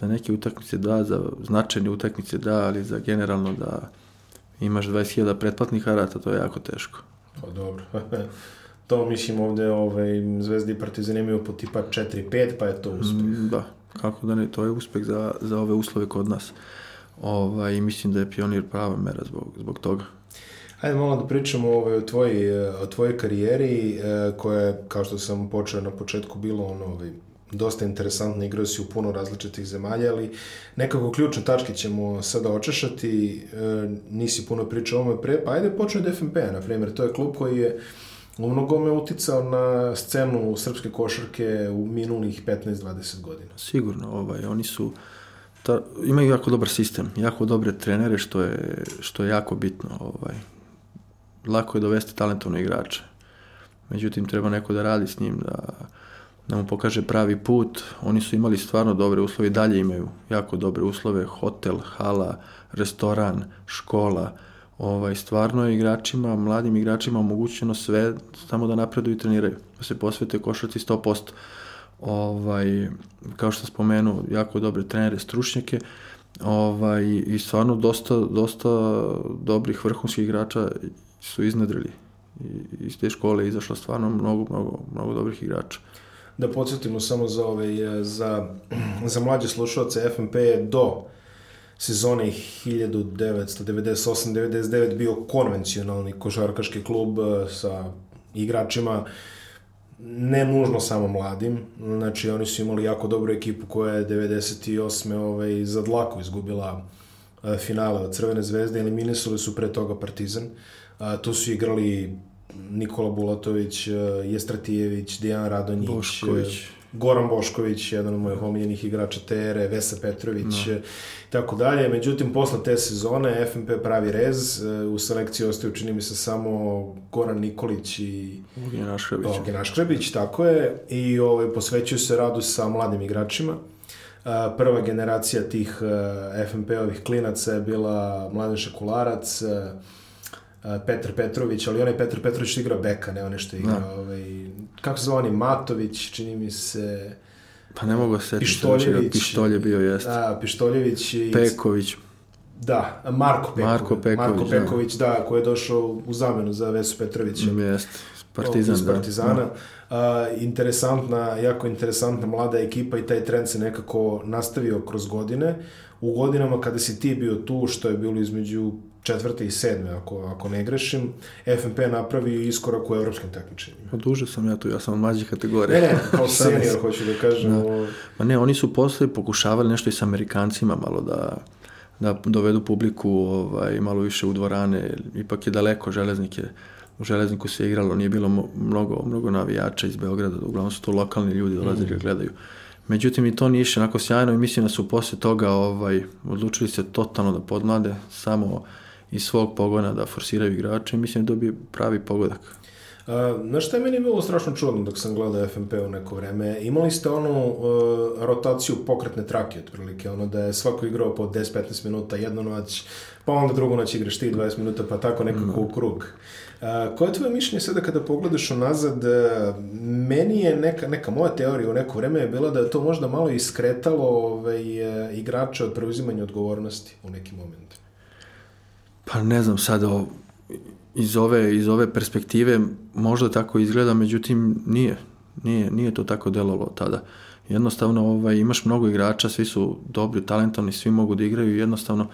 Za neke utakmice da, za značajne utakmice da, ali za generalno da imaš 20.000 pretplatnih rata, to je jako teško. Pa dobro. to mislim ovde ove, Zvezda i Partizan imaju po tipa 4-5, pa je to mm, uspeh. Da, kako da ne, to je uspeh za, za ove uslove kod nas. Ovaj, mislim da je pionir prava mera zbog, zbog toga. Hajde malo da pričamo ovaj, o, tvoj, o tvojoj karijeri e, koja je, kao što sam počeo na početku, bilo ono, ovaj, dosta interesantna, igrao si u puno različitih zemalja, ali nekako ključne tačke ćemo sada očešati, e, nisi puno pričao o ovome pre, pa ajde počne od FNP, p-a, na primjer, to je klub koji je u mnogome uticao na scenu srpske košarke u minulih 15-20 godina. Sigurno, ovaj, oni su ta, imaju jako dobar sistem, jako dobre trenere što je, što je jako bitno. Ovaj lako je dovesti talentovne igrača. Međutim, treba neko da radi s njim, da, da mu pokaže pravi put. Oni su imali stvarno dobre uslove i dalje imaju jako dobre uslove. Hotel, hala, restoran, škola. Ovaj, stvarno je igračima, mladim igračima omogućeno sve samo da napreduju i treniraju. Da se posvete košarci 100%. Ovaj, kao što sam jako dobre trenere, stručnjake ovaj, i stvarno dosta, dosta dobrih vrhunskih igrača su iznadrili. I, iz te škole je izašlo stvarno mnogo, mnogo, mnogo dobrih igrača. Da podsjetimo samo za, ove, za, za mlađe slušalce, FNP je do sezone 1998-99 bio konvencionalni košarkaški klub e, sa igračima ne nužno samo mladim, znači oni su imali jako dobru ekipu koja je 98. Ovaj, za dlako izgubila e, finale od Crvene zvezde, eliminisali su pre toga Partizan. A, tu su igrali Nikola Bulatović, e, Jestratijević, Dejan Radonjić, e, Bošković. Goran Bošković, jedan od mojih omiljenih igrača Tere, Vesa Petrović da. e, i no. tako dalje. Međutim, posle te sezone FNP pravi rez, u selekciji ostaju čini mi se samo Goran Nikolić i Ognjen Aškrebić. Ognjen Aškrebić, tako je. I ovaj, posvećuju se radu sa mladim igračima. Prva generacija tih FNP-ovih klinaca je bila Mladen Šakularac, Petar Petrović, ali onaj Petar Petrović igra beka, ne onaj što igra, da. ovaj, kako se zove on Matović, čini mi se... Pa ne mogu da se Pištoljević, Pištolje bio jeste. Da, Pištoljević i... Peković. Da, Marko Peković. Marko Peković, Marko Peković da. da, koji je došao u zamenu za Vesu Petrovića. Mm, jeste, Partizan, iz da. Partizana. da. Uh, interesantna, jako interesantna mlada ekipa i taj trend se nekako nastavio kroz godine. U godinama kada si ti bio tu, što je bilo između četvrte i sedme, ako, ako ne grešim, FNP napravi iskorak u evropskim takmičenjima. Duže sam ja tu, ja sam od mlađe kategorije. Ne, ne, kao senior, hoću da kažem. Da. Ma ne, oni su posle pokušavali nešto i sa Amerikancima malo da da dovedu publiku ovaj, malo više u dvorane, ipak je daleko železnik je u železniku se igralo, nije bilo mnogo, mnogo navijača iz Beograda, uglavnom su to lokalni ljudi dolazili mm. gledaju. Međutim, i to nije išlo onako sjajno i mislim da su posle toga ovaj, odlučili se totalno da podmlade, samo iz svog pogona da forsiraju igrače i mislim da dobije pravi pogodak. Uh, na šta je meni bilo strašno čudno dok sam gledao FNP u neko vreme, imali ste onu uh, rotaciju pokretne trake otprilike, ono da je svako igrao po 10-15 minuta jednu noć, pa onda drugu noć igraš ti 20 minuta, pa tako nekako mm. u krug. Uh, koje je tvoje mišljenje sada kada pogledaš unazad, e, meni je neka, neka moja teorija u neko vreme je bila da je to možda malo iskretalo ovaj, e, igrača od preuzimanja odgovornosti u neki moment. Pa ne znam sad o, iz, ove, iz ove perspektive možda tako izgleda, međutim nije. Nije, nije to tako delovalo tada. Jednostavno ovaj, imaš mnogo igrača, svi su dobri, talentovani, svi mogu da igraju jednostavno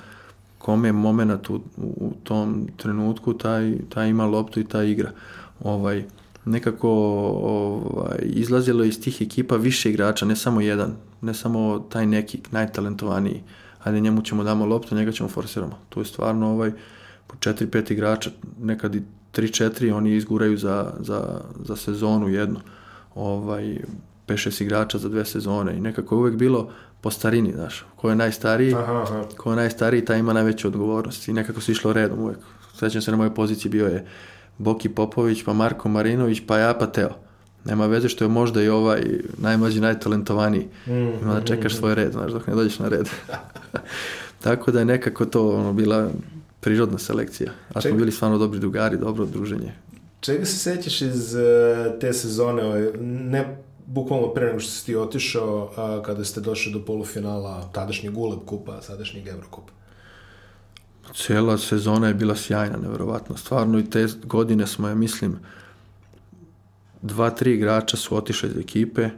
kome je moment u, u tom trenutku taj, taj ima loptu i taj igra. Ovaj, nekako ovaj, izlazilo iz tih ekipa više igrača, ne samo jedan, ne samo taj neki najtalentovaniji ajde njemu ćemo damo loptu, njega ćemo forsiramo. Tu je stvarno ovaj, po 4-5 igrača, nekad i 3-4, oni izguraju za, za, za sezonu jednu. Ovaj, 5-6 igrača za dve sezone i nekako je uvek bilo po starini, znaš, ko je najstariji, aha, aha. ko je najstariji, taj ima najveću odgovornost i nekako se išlo redom uvek. Sjećam se na moje poziciji bio je Boki Popović, pa Marko Marinović, pa ja, pa Teo. Nema veze što je možda i ovaj najmlađi, najtalentovaniji. Mm, Ima da čekaš mm, svoj red, znaš, dok ne dođeš na red. Tako da je nekako to ono, bila prirodna selekcija. A smo bili stvarno dobri drugari, dobro druženje. Čega se sećaš iz eh, te sezone? Ovaj, ne bukvalno pre nego što si ti otišao, a, kada ste došli do polufinala tadašnjeg Guleb kupa, sadašnjeg Evrokupa? Cijela sezona je bila sjajna, nevjerovatno. Stvarno i te godine smo, ja mislim, dva, tri igrača su otišli iz ekipe,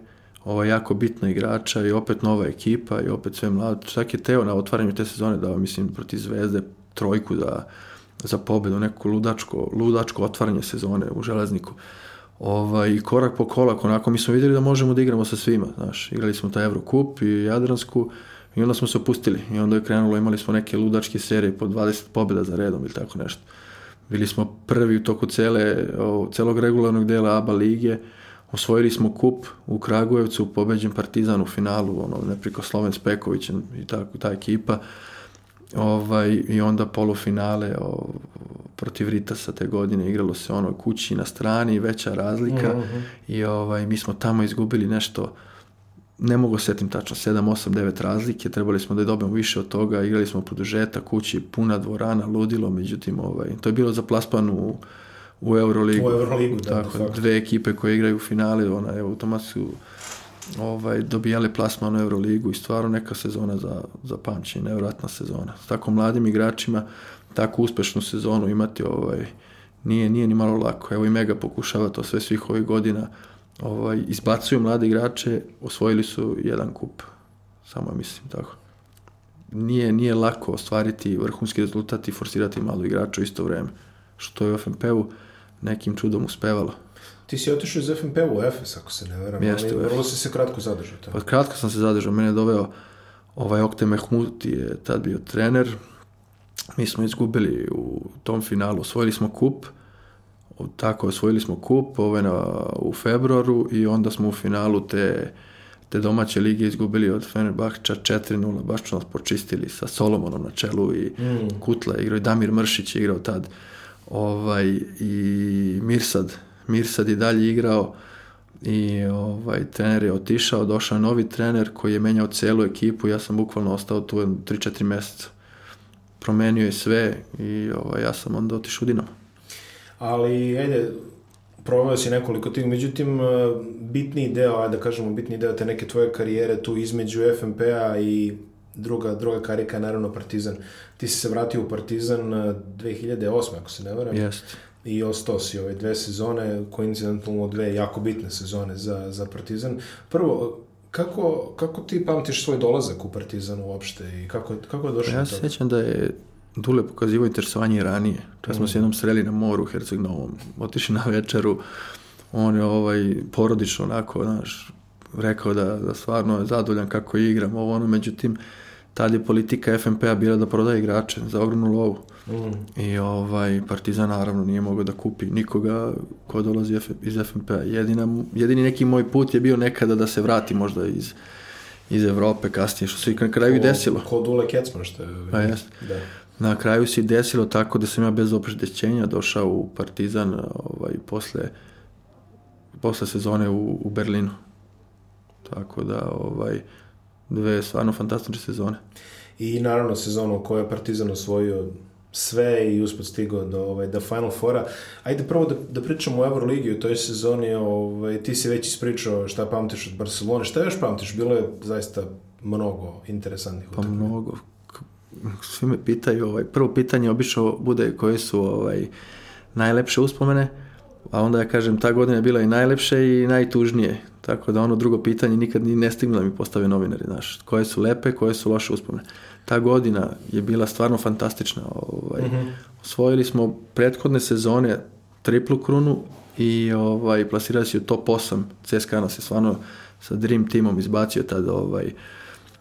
ovo jako bitna igrača i opet nova ekipa i opet sve mlado. Čak je Teo na otvaranju te sezone dao, mislim, protiv Zvezde trojku da, za pobedu, neko ludačko, ludačko otvaranje sezone u železniku. Ovaj, korak po kolak, onako mi smo videli da možemo da igramo sa svima, znaš, igrali smo taj Eurocup i Jadransku i onda smo se opustili i onda je krenulo, imali smo neke ludačke serije po 20 pobjeda za redom ili tako nešto. Bili smo prvi u toku cele, celog regularnog dela ABA lige. Osvojili smo kup u Kragujevcu, pobeđen Partizan u finalu, ono, neprikosloven Speković i ta, ta ekipa. Ovaj, I onda polufinale o, protiv Ritasa te godine igralo se ono kući na strani, veća razlika mm -hmm. i ovaj, mi smo tamo izgubili nešto ne mogu da setim tačno, 7, 8, 9 razlike, trebali smo da je dobijemo više od toga, igrali smo produžeta, kući, puna dvorana, ludilo, međutim, ovaj, to je bilo za plasman u, u Euroligu. U Euroligu, da, tako, da, dve ekipe koje igraju u finali, ona, evo, automatski ovaj, dobijale plasman u Euroligu i stvarno neka sezona za, za pamćenje, nevratna sezona. S tako mladim igračima, tako uspešnu sezonu imati, ovaj, nije, nije ni malo lako. Evo i Mega pokušava to sve svih ovih godina, ovaj, izbacuju mlade igrače, osvojili su jedan kup, samo mislim tako. Nije, nije lako ostvariti vrhunski rezultat i forsirati malo igrača u isto vreme, što je u FNP-u nekim čudom uspevalo. Ti si otišao iz FNP-u Efes, ako se ne veram, Jeste, ali vrlo si se kratko zadržao. Tako. Pa kratko sam se zadržao, mene je doveo ovaj Okte Mehmuti je tad bio trener, mi smo izgubili u tom finalu, osvojili smo kup, tako osvojili smo kup ove ovaj na, u februaru i onda smo u finalu te, te domaće lige izgubili od Fenerbahča 4-0, baš su nas počistili sa Solomonom na čelu i mm. Kutla igrao i Damir Mršić je igrao tad ovaj, i Mirsad Mirsad i dalje igrao i ovaj, trener je otišao, došao novi trener koji je menjao celu ekipu, ja sam bukvalno ostao tu 3-4 meseca. Promenio je sve i ovaj, ja sam onda otišao u Dinamo ali ajde, proveo si nekoliko tih, međutim, e, bitni deo, ajde da kažemo, bitni deo te neke tvoje karijere tu između FMP-a i druga, druga karika je naravno Partizan. Ti si se vratio u Partizan 2008. E, ako se ne varam. Jeste. I ostao si ove dve sezone, koincidentalno dve jako bitne sezone za, za Partizan. Prvo, kako, kako ti pamtiš svoj dolazak u Partizan uopšte i kako, kako je došao ja do toga? Ja sećam da je Dule pokazivao interesovanje i ranije. Čas mm. smo se jednom sreli na moru u Herceg Novom, otišli na večeru, on je ovaj, porodično onako, znaš, rekao da, da stvarno je zadovoljan kako igram, ovo ono, međutim, tad je politika FNP-a bila da prodaje igrače za ogromnu lovu. Mm. I ovaj, Partizan naravno nije mogao da kupi nikoga ko dolazi iz FNP-a. Jedina, Jedini neki moj put je bio nekada da se vrati možda iz iz Evrope kasnije, što se i na kraju i desilo. Ko Dule Kecman što je... Pa jest. Da. Na kraju se i desilo tako da sam ja bez opredećenja došao u Partizan ovaj, posle, posle sezone u, u Berlinu. Tako da, ovaj, dve stvarno fantastične sezone. I naravno sezonu koju je Partizan osvojio sve i usput stigao do, ovaj, do Final Fora. Ajde prvo da, da pričamo o Euroligi u toj sezoni, ovaj, ti si već ispričao šta pamtiš od Barcelone, šta još pamtiš? Bilo je zaista mnogo interesantnih pa utakmica. Pa mnogo. Svi me pitaju, ovaj, prvo pitanje obično bude koje su ovaj, najlepše uspomene, a onda ja kažem ta godina je bila i najlepše i najtužnije. Tako da ono drugo pitanje nikad ni ne stignu da mi postave novinari, znaš. Koje su lepe, koje su loše uspomene ta godina je bila stvarno fantastična. Ovaj, mm -hmm. Osvojili smo prethodne sezone triplu krunu i ovaj, plasirali se u top 8. CSKA nas je stvarno sa Dream timom izbacio tada ovaj,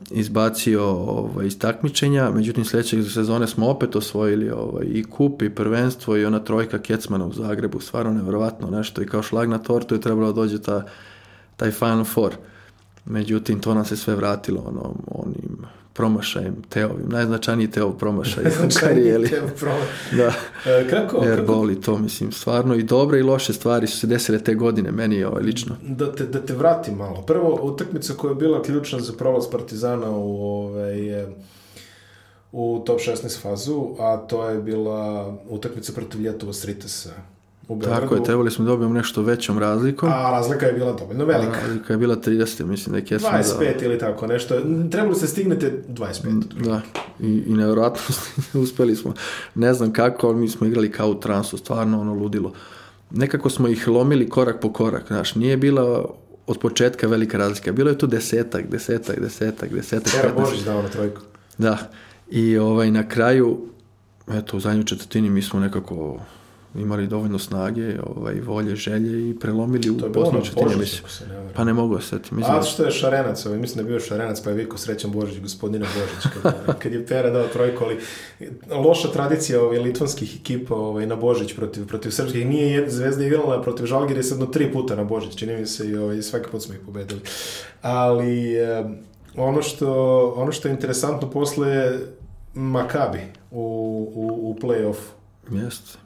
izbacio ovaj, iz takmičenja, međutim sledećeg sezone smo opet osvojili ovaj, i kup i prvenstvo i ona trojka Kecmana u Zagrebu, stvarno nevjerovatno nešto i kao šlag na tortu je trebalo da dođe ta, taj Final Four. Međutim, to nam se sve vratilo onom, onim promašajem, Teovim, najznačajniji Teo promašaj u karijeli. da. E, kako? Jer kako? boli to, mislim, stvarno i dobre i loše stvari su se desile te godine, meni je ovaj lično. Da te, da te vrati malo. Prvo, utakmica koja je bila ključna za prolaz Partizana u, ovaj, e, u top 16 fazu, a to je bila utakmica protiv Ljetova Sritesa u Beogradu. Tako je, trebali smo da dobijem nešto većom razlikom. A razlika je bila dovoljno velika. A razlika je bila 30, mislim, neki ja 25 da... ili tako nešto. Trebalo se stignete 25. Mm, da, i, i nevjerojatno uspeli smo. Ne znam kako, ali mi smo igrali kao u transu, stvarno ono ludilo. Nekako smo ih lomili korak po korak, znaš, nije bila od početka velika razlika. Bilo je tu desetak, desetak, desetak, desetak. Tera Božić dao na trojku. Da. I ovaj, na kraju, eto, u zadnjoj četvrtini mi smo nekako imali dovoljno snage, ovaj, volje, želje i prelomili u Bosnu mislim. Pa ne mogu osjeti. Da mislim, A što je Šarenac, ovaj, mislim da je bio Šarenac, pa je vikao srećan Božić, gospodine Božić, kad, kad je Pera dao trojku, ali loša tradicija ovaj, litvanskih ekipa ovaj, na Božić protiv, protiv srpskih. Nije jedna zvezda igrala protiv Žalgirije, sad tri puta na Božić, čini mi se i ovaj, svaki put smo ih pobedili. Ali ono što, ono što je interesantno posle je Makabi u, u, u play-offu. Jeste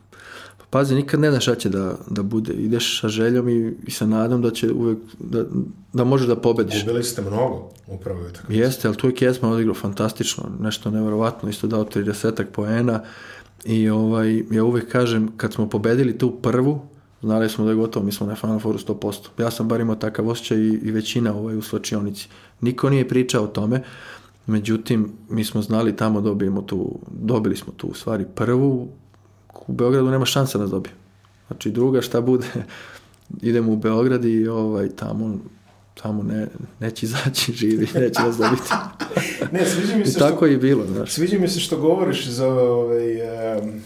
pazi, nikad ne znaš šta će da, da bude. Ideš sa željom i, i sa nadom da će uvek, da, da možeš da pobediš. Ubili ste mnogo, upravo je tako. Jeste, ali tu je Kjesman odigrao fantastično, nešto nevjerovatno, isto dao 30 poena i ovaj, ja uvek kažem, kad smo pobedili tu prvu, znali smo da je gotovo, mi smo na Final Fouru 100%. Ja sam bar imao takav osjećaj i, i većina ovaj, u slačionici. Niko nije pričao o tome, međutim, mi smo znali tamo da dobijemo tu, dobili smo tu u stvari prvu, u Beogradu nema šanse da nas dobije. Znači druga šta bude, idemo u Beograd i ovaj, tamo, tamo ne, neće izaći živi, neće nas dobiti. ne, sviđa mi se I što, tako je bilo. Znaš. Sviđa mi se što govoriš za ovaj, um,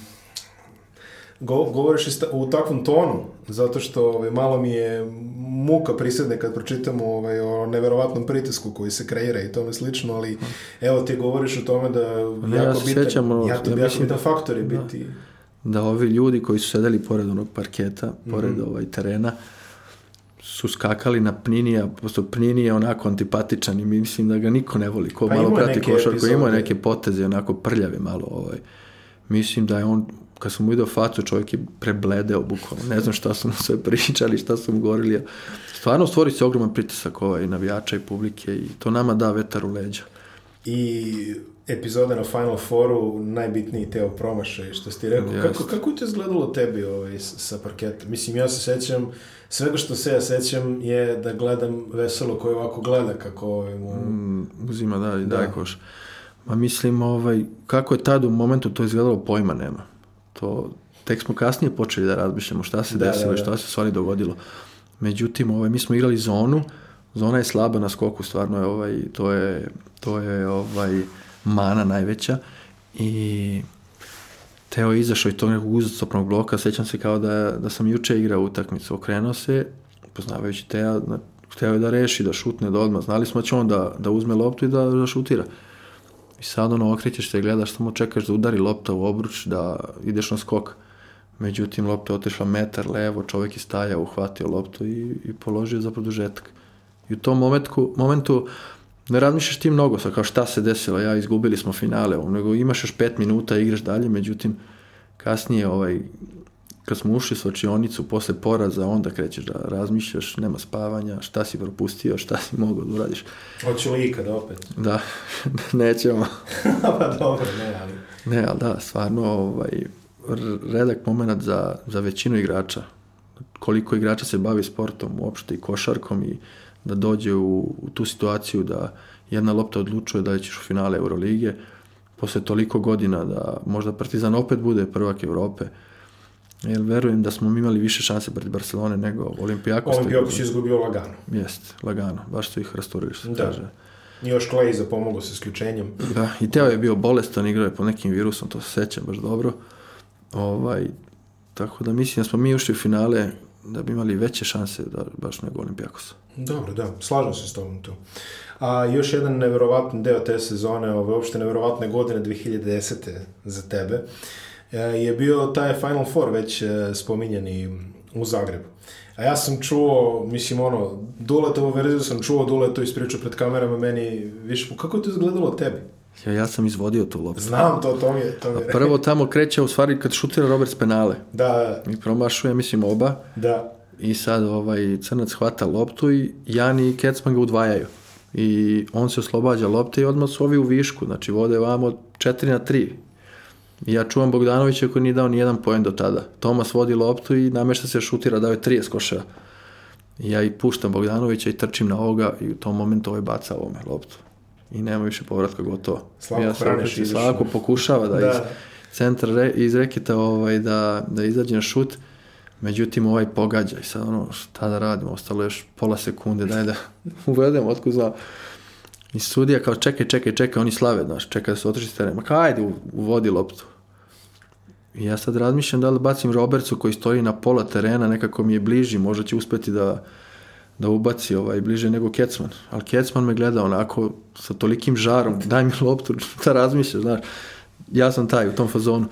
go, govoriš u takvom tonu, zato što ovaj, malo mi je muka prisedne kad pročitam ovaj, o neverovatnom pritisku koji se kreira i tome slično, ali mm. evo ti govoriš o tome da ne, jako ja bitan, sjećam, jako, ja, jako bitan da... faktor je da biti... Da da ovi ljudi koji su sedeli pored onog parketa, mm -hmm. pored mhm. ovaj terena, su skakali na Pninija, posto Pnini onako antipatičan i mislim da ga niko ne voli. Ko pa malo prati košarku, imao je neke poteze, onako prljave malo. Ovaj. Mislim da je on, kad sam mu vidio facu, čovjek je prebledeo bukvalno. Ne znam šta su mu sve pričali, šta su mu govorili. Stvarno stvori se ogroman pritisak ovaj, navijača i publike i to nama da vetar u leđa. I epizoda na Final Fouru najbitniji teo promašaj, što ti rekao. Yes. Kako, kako je to izgledalo tebi ovaj, sa parketa? Mislim, ja se sećam, svega što se ja sećam je da gledam veselo koje ovako gleda kako ovaj, mu... Mm, uzima da i da. daje koš. Ma mislim, ovaj, kako je tad u momentu to izgledalo, pojma nema. To, tek smo kasnije počeli da razmišljamo šta se da, desilo da, i da. šta se stvari dogodilo. Međutim, ovaj, mi smo igrali zonu, zona je slaba na skoku, stvarno je ovaj, to je, to je ovaj, mana najveća i Teo je izašao iz tog nekog uzastopnog bloka, sećam se kao da, da sam juče igrao utakmicu, okrenuo se, poznavajući Teo, hteo je da reši, da šutne, da odmah, znali smo da će on da, da uzme loptu i da, da šutira. I sad ono okrećeš se gledaš, samo čekaš da udari lopta u obruč, da ideš na skok. Međutim, lopta je otišla metar levo, čovjek je stajao, uhvatio loptu i, i položio za produžetak. I u tom momentku, momentu ne razmišljaš ti mnogo, sa kao šta se desilo, ja izgubili smo finale, nego imaš još pet minuta, igraš dalje, međutim, kasnije, ovaj, kad smo ušli sa očionicu, posle poraza, onda krećeš da razmišljaš, nema spavanja, šta si propustio, šta si mogao da uradiš. Hoću li ikada opet? Da, nećemo. pa dobro, ne, ali... Ne, ali da, stvarno, ovaj, redak moment za, za većinu igrača. Koliko igrača se bavi sportom uopšte i košarkom i da dođe u, u tu situaciju da jedna lopta odlučuje da li ćeš u finale Eurolige, posle toliko godina da možda Partizan opet bude prvak Evrope, jer verujem da smo mi imali više šanse pred Barcelone nego Olimpijakos. Olimpijakos da- je izgubio lagano. Jeste, lagano. Baš su ih rasturili, što da. kaže. Još Clay zapomogao sa isključenjem. Da, i Teo je bio bolestan, igrao je po nekim virusom, to se sećam baš dobro. Ovaj, tako da mislim da smo mi ušli u finale da bi imali veće šanse da baš nego Olimpijakos. Dobro, da, slažem se s tobom tu. A još jedan neverovatan deo te sezone, ove opšte neverovatne godine 2010. za tebe, e, je bio taj Final Four već e, spominjani u Zagrebu. A ja sam čuo, mislim ono, Duletovu verziju sam čuo, Duleto ispričao pred kamerama meni više, kako je to izgledalo tebi? Ja, ja sam izvodio tu loptu. Znam to, to mi je. To mi je. A prvo tamo kreće, u stvari, kad šutira Roberts penale. Da. da, da. I promašuje, mislim, oba. Da. I sad ovaj crnac hvata loptu i Jan i Kecman ga udvajaju. I on se oslobađa lopte i odmah su ovi u višku. Znači, vode vamo 4 na 3. ja čuvam Bogdanovića koji nije dao ni jedan poen do tada. Tomas vodi loptu i namešta se šutira, dao je 30 košara. Ja i puštam Bogdanovića i trčim na ovoga i u tom momentu ovaj baca ovome loptu i nema više povratka gotovo. Slavko ja Franeš Slavko pokušava da, da. iz centra re, iz reketa ovaj, da, da izađe na šut, međutim ovaj pogađa i sad ono šta da radimo, ostalo još pola sekunde, daj da uvedemo otku za... I sudija kao čekaj, čekaj, čekaj, oni slave, znaš, čeka da se otrči s terena. Ma kao ajde, uvodi loptu. I ja sad razmišljam da li bacim Robertsu koji stoji na pola terena, nekako mi je bliži, možda će uspeti da da ubaci ovaj bliže nego Kecman. Ali Kecman me gleda onako sa tolikim žarom, daj mi loptu, šta razmišljaš, znaš. Ja sam taj u tom fazonu.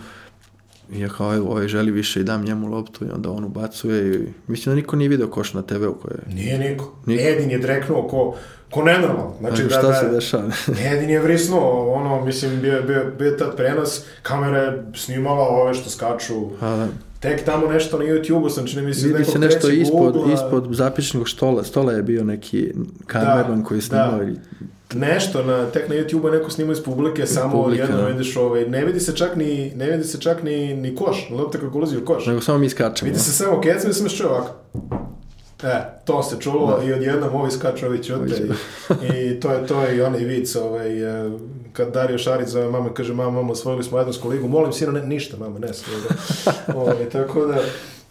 I ja kao, evo, ovaj želi više i dam njemu loptu i onda on ubacuje i mislim da niko nije video koš na TV-u koje... Nije niko. niko. Edin je dreknuo ko, ko nenormalno. Znači, da, šta da, da, se dešava? Edin je vrisnuo, ono, mislim, bio, bio, bio tad prenos, kamera je snimala ove što skaču. A, da. Tek tamo nešto na YouTube-u sam, čini mi se, Vidi se nešto ispod, google ispod zapičnog stola, stola je bio neki kamerman da, koji da. snimao da. nešto na tek na YouTube-u neko snima iz publike iz samo publika, jedno da. vidiš ovaj ne vidi se čak ni ne vidi se čak ni ni koš lopta kako ulazi u koš nego samo mi iskačemo vidi se samo kec mislim što ovako E, to se čulo da. i odjednom ovi skaču ovi ćute i, i to je to i onaj vic ovaj, e, kad Dario Šarić zove mama kaže mama, mama osvojili smo Ajansku ligu molim sina, ne, ništa mama ne ovaj, tako da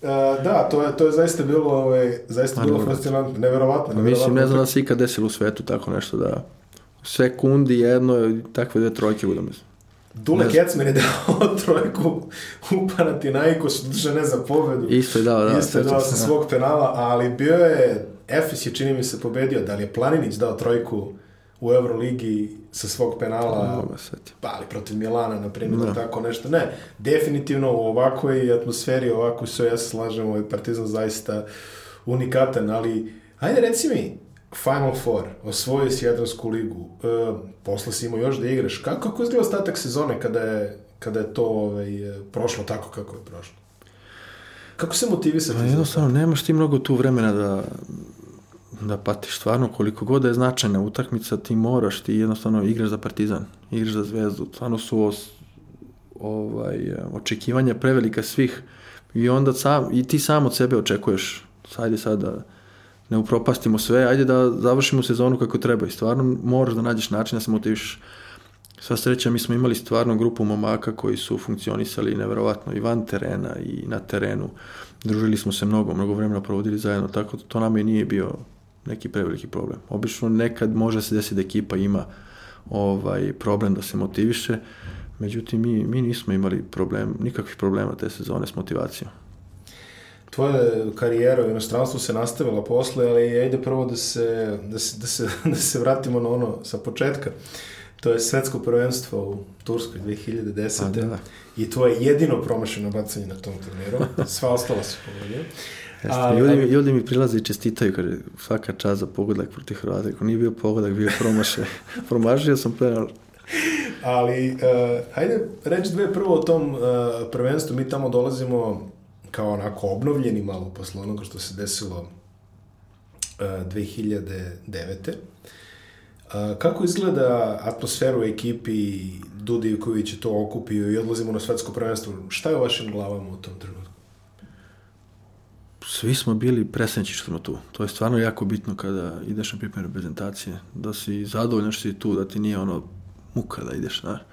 Uh, da, to je, to je zaista bilo, ovaj, zaista bilo fascinantno, nevjerovatno. Mislim, ne znam da se ikad desilo u svetu tako nešto da sekundi jedno takve dve trojke budemo. Dule ne Kecman je dao trojku u Panathinaikosu, duže ne za pobedu. Isto je dao, da. Isto je dao sa da. svog penala, ali bio je, Efes je čini mi se pobedio, da li je Planinić dao trojku u Euroligi sa svog penala, da pa ali protiv Milana, na primjer, da. tako nešto. Ne, definitivno u ovakvoj atmosferi, ovako sve ja se slažem, ovaj Partizan zaista unikatan, ali ajde reci mi, Final Four, osvojio si Jadransku ligu, e, posle si imao još da igraš. Kako, kako izgleda ostatak sezone kada je, kada je to ovaj, e, prošlo tako kako je prošlo? Kako se motivisati? Pa, jednostavno, nemaš ti mnogo tu vremena da, da patiš stvarno koliko god da je značajna utakmica ti moraš, ti jednostavno igraš za Partizan, igraš za Zvezdu, stvarno su os, ovaj, očekivanja prevelika svih i onda sam, i ti sam od sebe očekuješ, sajde sad da, ne upropastimo sve, ajde da završimo sezonu kako treba i stvarno moraš da nađeš način da se motiviš. Sva sreća, mi smo imali stvarno grupu momaka koji su funkcionisali nevjerovatno i van terena i na terenu. Družili smo se mnogo, mnogo vremena provodili zajedno, tako da to nam je nije bio neki preveliki problem. Obično nekad može se desiti da ekipa ima ovaj problem da se motiviše, međutim mi, mi nismo imali problem, nikakvih problema te sezone s motivacijom tvoja karijera u inostranstvu se nastavila posle, ali ajde prvo da se, da se, da se, da se vratimo na ono sa početka. To je svetsko prvenstvo u Turskoj 2010. A, pa, da, da. I to je jedino promašeno bacanje na tom turniru. Sva ostala su pogodila. Jeste, a, ljudi, mi, ljudi mi prilaze i čestitaju, kaže, svaka čast za pogodak protiv Hrvata. Ako nije bio pogodak, bio promašaj. Promašio sam penal. Ali, uh, eh, hajde reći dve prvo o tom uh, prvenstvu. Mi tamo dolazimo kao onako obnovljeni malo posle onoga što se desilo uh, 2009. Uh, kako izgleda atmosfera u ekipi Duda Ivković je to okupio i odlazimo na svetsko prvenstvo. Šta je u vašim glavama u tom trenutku? Svi smo bili presrećni što smo tu. To je stvarno jako bitno kada ideš na pripremu reprezentacije, da si zadovoljan što si tu, da ti nije ono muka da ideš, znaš. Da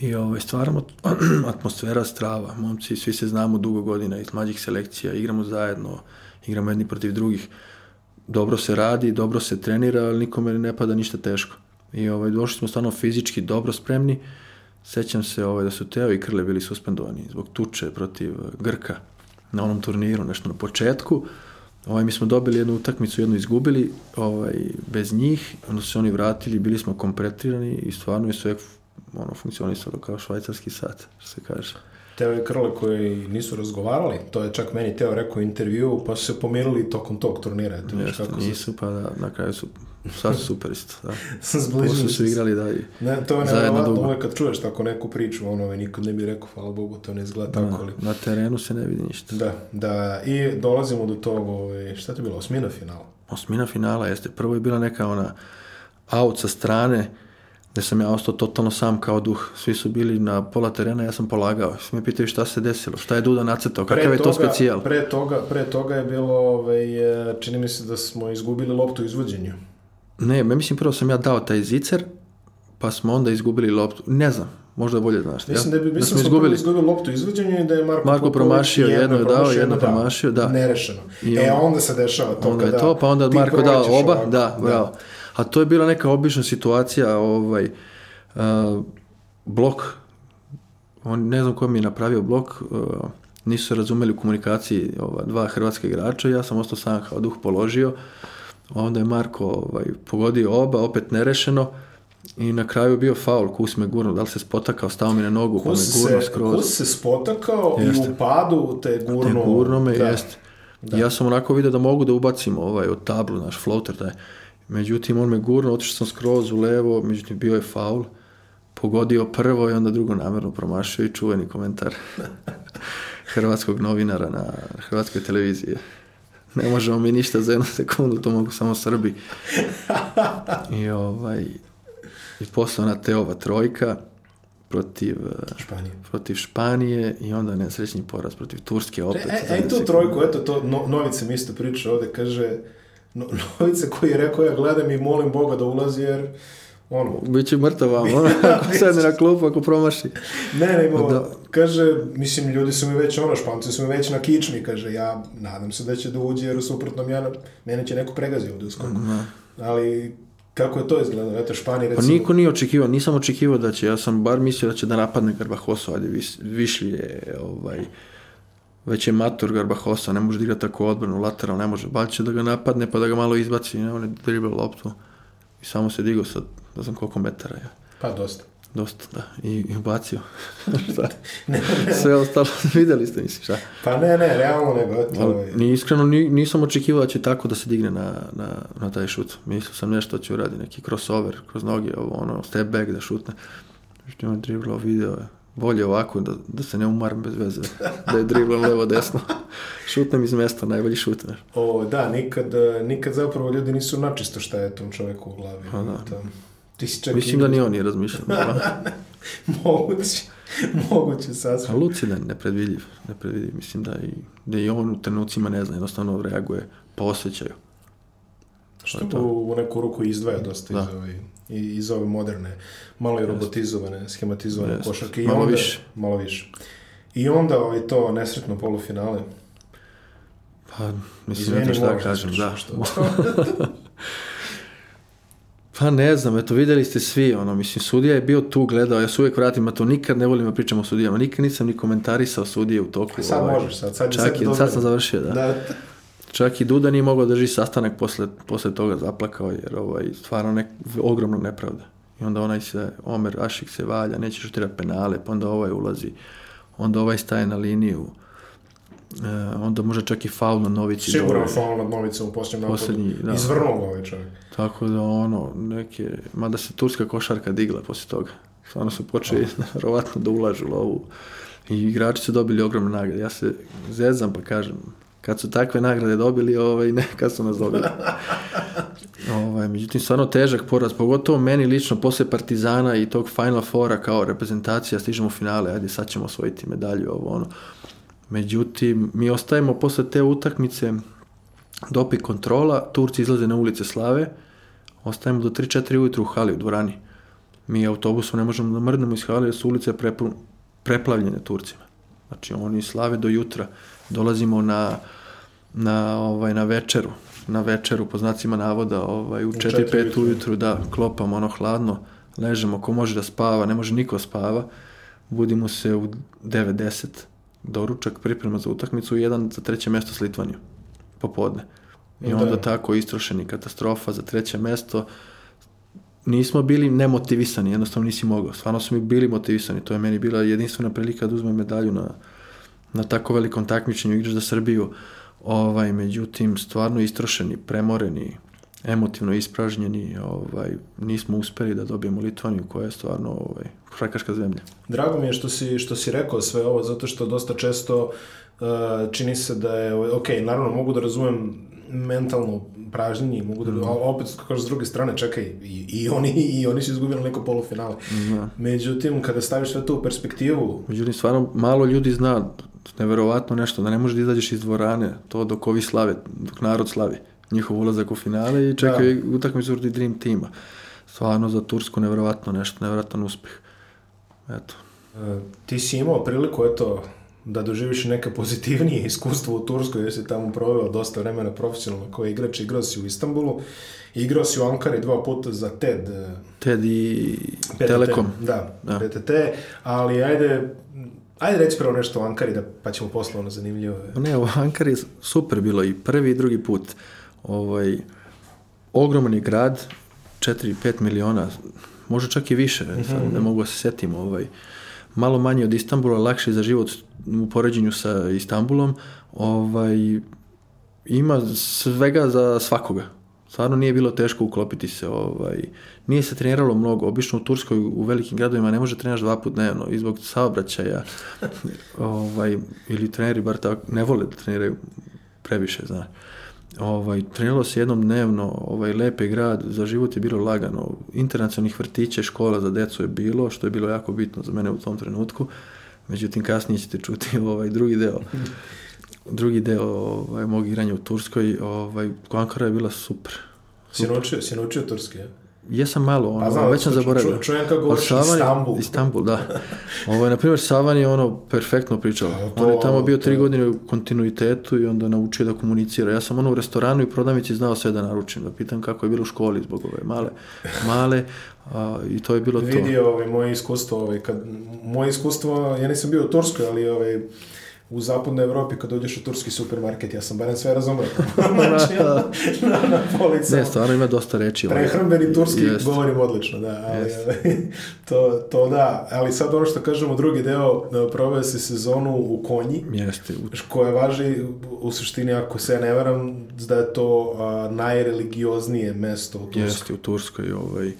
I ovaj, stvaramo atmosfera strava. Momci, svi se znamo dugo godina iz mlađih selekcija, igramo zajedno, igramo jedni protiv drugih. Dobro se radi, dobro se trenira, ali nikome ne pada ništa teško. I ovaj, došli smo stvarno fizički dobro spremni. Sećam se ovaj, da su Teo i Krle bili suspendovani zbog tuče protiv eh, Grka na onom turniru, nešto na početku. Ovaj, mi smo dobili jednu utakmicu, jednu izgubili ovaj, bez njih, onda su se oni vratili, bili smo kompretirani i stvarno je sve ono, funkcionisalo kao švajcarski sat, što se kaže. Teo i Krle koji nisu razgovarali, to je čak meni Teo rekao u intervju, pa su se pomirili tokom tog turnira. Eto, Jeste, kako nisu, pa da, na kraju su, sad super isto, da. Zbližili su se igrali da i ne, to je nevjerovatno, uvek kad čuješ tako neku priču, ono, ovaj, nikad ne bi rekao, hvala Bogu, to ne izgleda da, tako, ali... Na terenu se ne vidi ništa. Da, da, i dolazimo do tog, ovaj, šta ti bilo, osmina finala? Osmina finala, jeste, prvo je bila neka ona out sa strane, gdje sam ja ostao totalno sam kao duh. Svi su bili na pola terena, ja sam polagao. Svi me pitaju šta se desilo, šta je Duda nacetao, kakav pre je to specijal. Pre toga, pre toga je bilo, ovaj, e, čini mi se da smo izgubili loptu u izvođenju. Ne, mislim prvo sam ja dao taj zicer, pa smo onda izgubili loptu. Ne znam, možda bolje znaš. Mislim ja? da bi da mislim da smo, izgubili. izgubili loptu izvođenju i da je Marko, Marko promašio, jedno je dao, jedno da. promašio, da. Nerešeno. I onda, e, onda se dešava to onda kada je to, pa onda Marko dao oba, ovako, da, da. bravo. Da a to je bila neka obična situacija, ovaj, uh, blok, on, ne znam ko mi je napravio blok, uh, nisu se razumeli u komunikaciji ova, dva hrvatska igrača, ja sam ostao sam kao duh položio, onda je Marko ovaj, pogodio oba, opet nerešeno, i na kraju bio faul, Kus me gurno, da li se spotakao, stao mi na nogu, pa kus pa me gurno skroz. Kus se spotakao jeste. i u padu te gurno. Te gurno me, da. jeste. Da. Ja sam onako vidio da mogu da ubacim ovaj, od tablu, naš floater, da je. Međutim, on me gurno, otišao sam skroz u levo, međutim, bio je faul. Pogodio prvo i onda drugo namerno promašio i čuveni komentar hrvatskog novinara na hrvatskoj televiziji. Ne možemo mi ništa za jednu sekundu, to mogu samo Srbi. I ovaj... I poslana ova trojka protiv Španije. protiv Španije i onda nesrećni poraz protiv Turske opet. E, e, e to trojku, eto to, no, Novice mi isto priča ovde, kaže no, novice koji je rekao ja gledam i molim Boga da ulazi jer ono... Biće mrtav vam, da, ako sedne na klupu, ako promaši. Ne, ne, imamo, da. kaže, mislim, ljudi su mi već, ono, španci su mi već na kičmi, kaže, ja nadam se da će da uđe, jer u suprotnom, ja, mene će neko pregazi ovde ovdje uskoro. Da. Ali, kako je to izgledalo? Eto, Špani, pa recimo... Pa niko nije očekivao, nisam očekivao da će, ja sam bar mislio da će da napadne Garbahoso, ali viš, višlje, ovaj, već je matur Garbahosa, ne može da igra tako odbranu, lateral ne može, Balj će da ga napadne pa da ga malo izbaci, ne, on je dribao loptu i samo se digao sad, ne znam koliko metara je. Pa dosta. Dosta, da. I, i bacio. šta? ne, ne. Sve ostalo videli ste, mislim, šta? Pa ne, ne, realno ne gotovo. Ovaj. Ni iskreno ni, nisam očekivao da će tako da se digne na, na, na taj šut. Mislio sam nešto da će uradi, neki crossover, kroz noge, ovo, ono, step back da šutne. Što je on driblao, video je, bolje ovako da, da se ne umaram bez veze, da je driblam levo desno. šutnem iz mesta, najbolji šutner. O, da, nikad, nikad zapravo ljudi nisu načisto šta je tom čoveku u glavi. A, pa da. Ti si čak Mislim i... da ni on je razmišljao. moguće, moguće sasvim. A lucidan, nepredvidljiv, nepredvidljiv. Mislim da i, da i on u trenucima ne zna, jednostavno reaguje po osjećaju. Što to. u, u neku ruku izdvaja dosta da. iz, ove, iz ove moderne, malo i robotizovane, schematizovane Jeste. košarke. I malo onda, više. Malo više. I onda ovaj, to nesretno polufinale. Pa, mislim, ne znam šta da kažem, da. Što? pa ne znam, eto videli ste svi, ono, mislim, sudija je bio tu, gledao, ja se uvijek vratim, a to nikad ne volim da pričam o sudijama, nikad nisam ni komentarisao sudije u toku. Sad ovaj, možeš, sad, sad, čak, sad, sad sam završio, da. da čak i Duda nije mogao da drži sastanak posle, posle toga zaplakao jer ovo ovaj, je stvarno nek, ogromna nepravda. I onda onaj se, Omer Ašik se valja, neće šutira penale, pa onda ovaj ulazi, onda ovaj staje na liniju. E, onda može čak i faul na Novici. Sigurno faul na Novici u posljednjem napadu. Izvrnuo ga ovaj čovjek. Tako da ono, neke, mada se turska košarka digla posle toga. Stvarno su počeli da. vjerovatno da ulažu lovu. I igrači su dobili ogromne nagrade. Ja se zezam pa kažem, kad su takve nagrade dobili, ovaj, ne, kad su nas dobili. ovaj, međutim, stvarno težak poraz, pogotovo meni lično, posle Partizana i tog Final Fora kao reprezentacija, stižemo u finale, ajde, sad ćemo osvojiti medalju, ovo, ono. Međutim, mi ostajemo posle te utakmice dopi kontrola, Turci izlaze na ulice Slave, ostajemo do 3-4 ujutru u hali u dvorani. Mi autobusom ne možemo da mrdnemo iz hale jer su ulice preplavljene Turcima. Znači oni slave do jutra. Dolazimo na na, ovaj, na večeru na večeru po znacima navoda ovaj, u 4-5 ujutru da klopam ono hladno ležemo, ko može da spava, ne može niko da spava budimo se u 9 doručak, priprema za utakmicu i jedan za treće mesto s Litvanijom popodne i da. onda da. tako istrošeni katastrofa za treće mesto nismo bili nemotivisani, jednostavno nisi mogao. Stvarno smo mi bili motivisani, to je meni bila jedinstvena prilika da uzmem medalju na, na tako velikom takmičenju, igraš za Srbiju ovaj, međutim, stvarno istrošeni, premoreni, emotivno ispražnjeni, ovaj, nismo uspeli da dobijemo Litvaniju koja je stvarno ovaj, frakaška zemlja. Drago mi je što si, što si rekao sve ovo, zato što dosta često uh, čini se da je, ok, naravno mogu da razumem mentalno pražnjenje i mogu da... Mm. Ali opet, kako s druge strane, čekaj, i, i, oni, i oni su izgubili neko polufinale. Mm. Međutim, kada staviš sve to u perspektivu... Međutim, stvarno malo ljudi zna neverovatno nešto, da ne možeš da izađeš iz dvorane, to dok ovi slave, dok narod slavi, njihov ulazak u finale i čekaju da. utakmicu protiv Dream tima. Stvarno za Tursku neverovatno nešto, neverovatan uspeh. Eto. E, ti si imao priliku, eto, da doživiš neka pozitivnije iskustvo u Turskoj, jer si tamo proveo dosta vremena profesionalno kao igrač, igrao si u Istanbulu, igrao si u Ankari dva puta za TED. E, TED i PTT, Telekom. Da, da, PTT, ali ajde, Ajde reći prvo nešto o Ankari, da, pa ćemo poslovno zanimljivo. Ne, u Ankari super bilo i prvi i drugi put. Ovaj, ogroman je grad, 4-5 miliona, može čak i više, mm -hmm. sad ne mogu da se setim. Ovaj, malo manje od Istambula, lakše za život u poređenju sa Istambulom. Ovaj, ima svega za svakoga. Stvarno nije bilo teško uklopiti se. Ovaj, nije se treniralo mnogo. Obično u Turskoj u velikim gradovima ne može treniraš dva put dnevno i zbog saobraćaja ovaj, ili treneri bar tako ne vole da treniraju previše, znaš. Ovaj, treniralo se jednom dnevno, ovaj, lepe grad, za život je bilo lagano, internacionalnih vrtića, škola za decu je bilo, što je bilo jako bitno za mene u tom trenutku, međutim kasnije ćete čuti ovaj drugi deo drugi deo ovaj, mog igranja u Turskoj, ovaj, Ankara je bila super. super. Si naučio, si naučio Turski, je? jesam malo, ono, pa znam, već sam zaboravio. Ču, čujem kako govoriš Savan, Istanbul. Istanbul, da. Ovo je, na primjer, Savan je ono perfektno pričao. To, On je tamo bio tri godine u kontinuitetu i onda naučio da komunicira. Ja sam ono u restoranu i prodavnici znao sve da naručim, da pitam kako je bilo u školi zbog ove male, male, a, i to je bilo Vidio, to. Vidio ovaj, moje iskustvo, ovaj, kad, moje iskustvo, ja nisam bio u Turskoj, ali ovaj, u zapadnoj Evropi kad uđeš u turski supermarket, ja sam barem sve razumeo. znači, na, da, da. na, na policama. Ne, stvarno ima dosta reči. Prehrambeni turski jest. govorim odlično, da. Ali, to, to da, ali sad ono što kažemo, drugi deo, da se sezonu u konji, Jeste. koja važi u suštini, ako se ja ne veram, da je to a, najreligioznije mesto u Turskoj. Jeste, u Turskoj. Ovaj.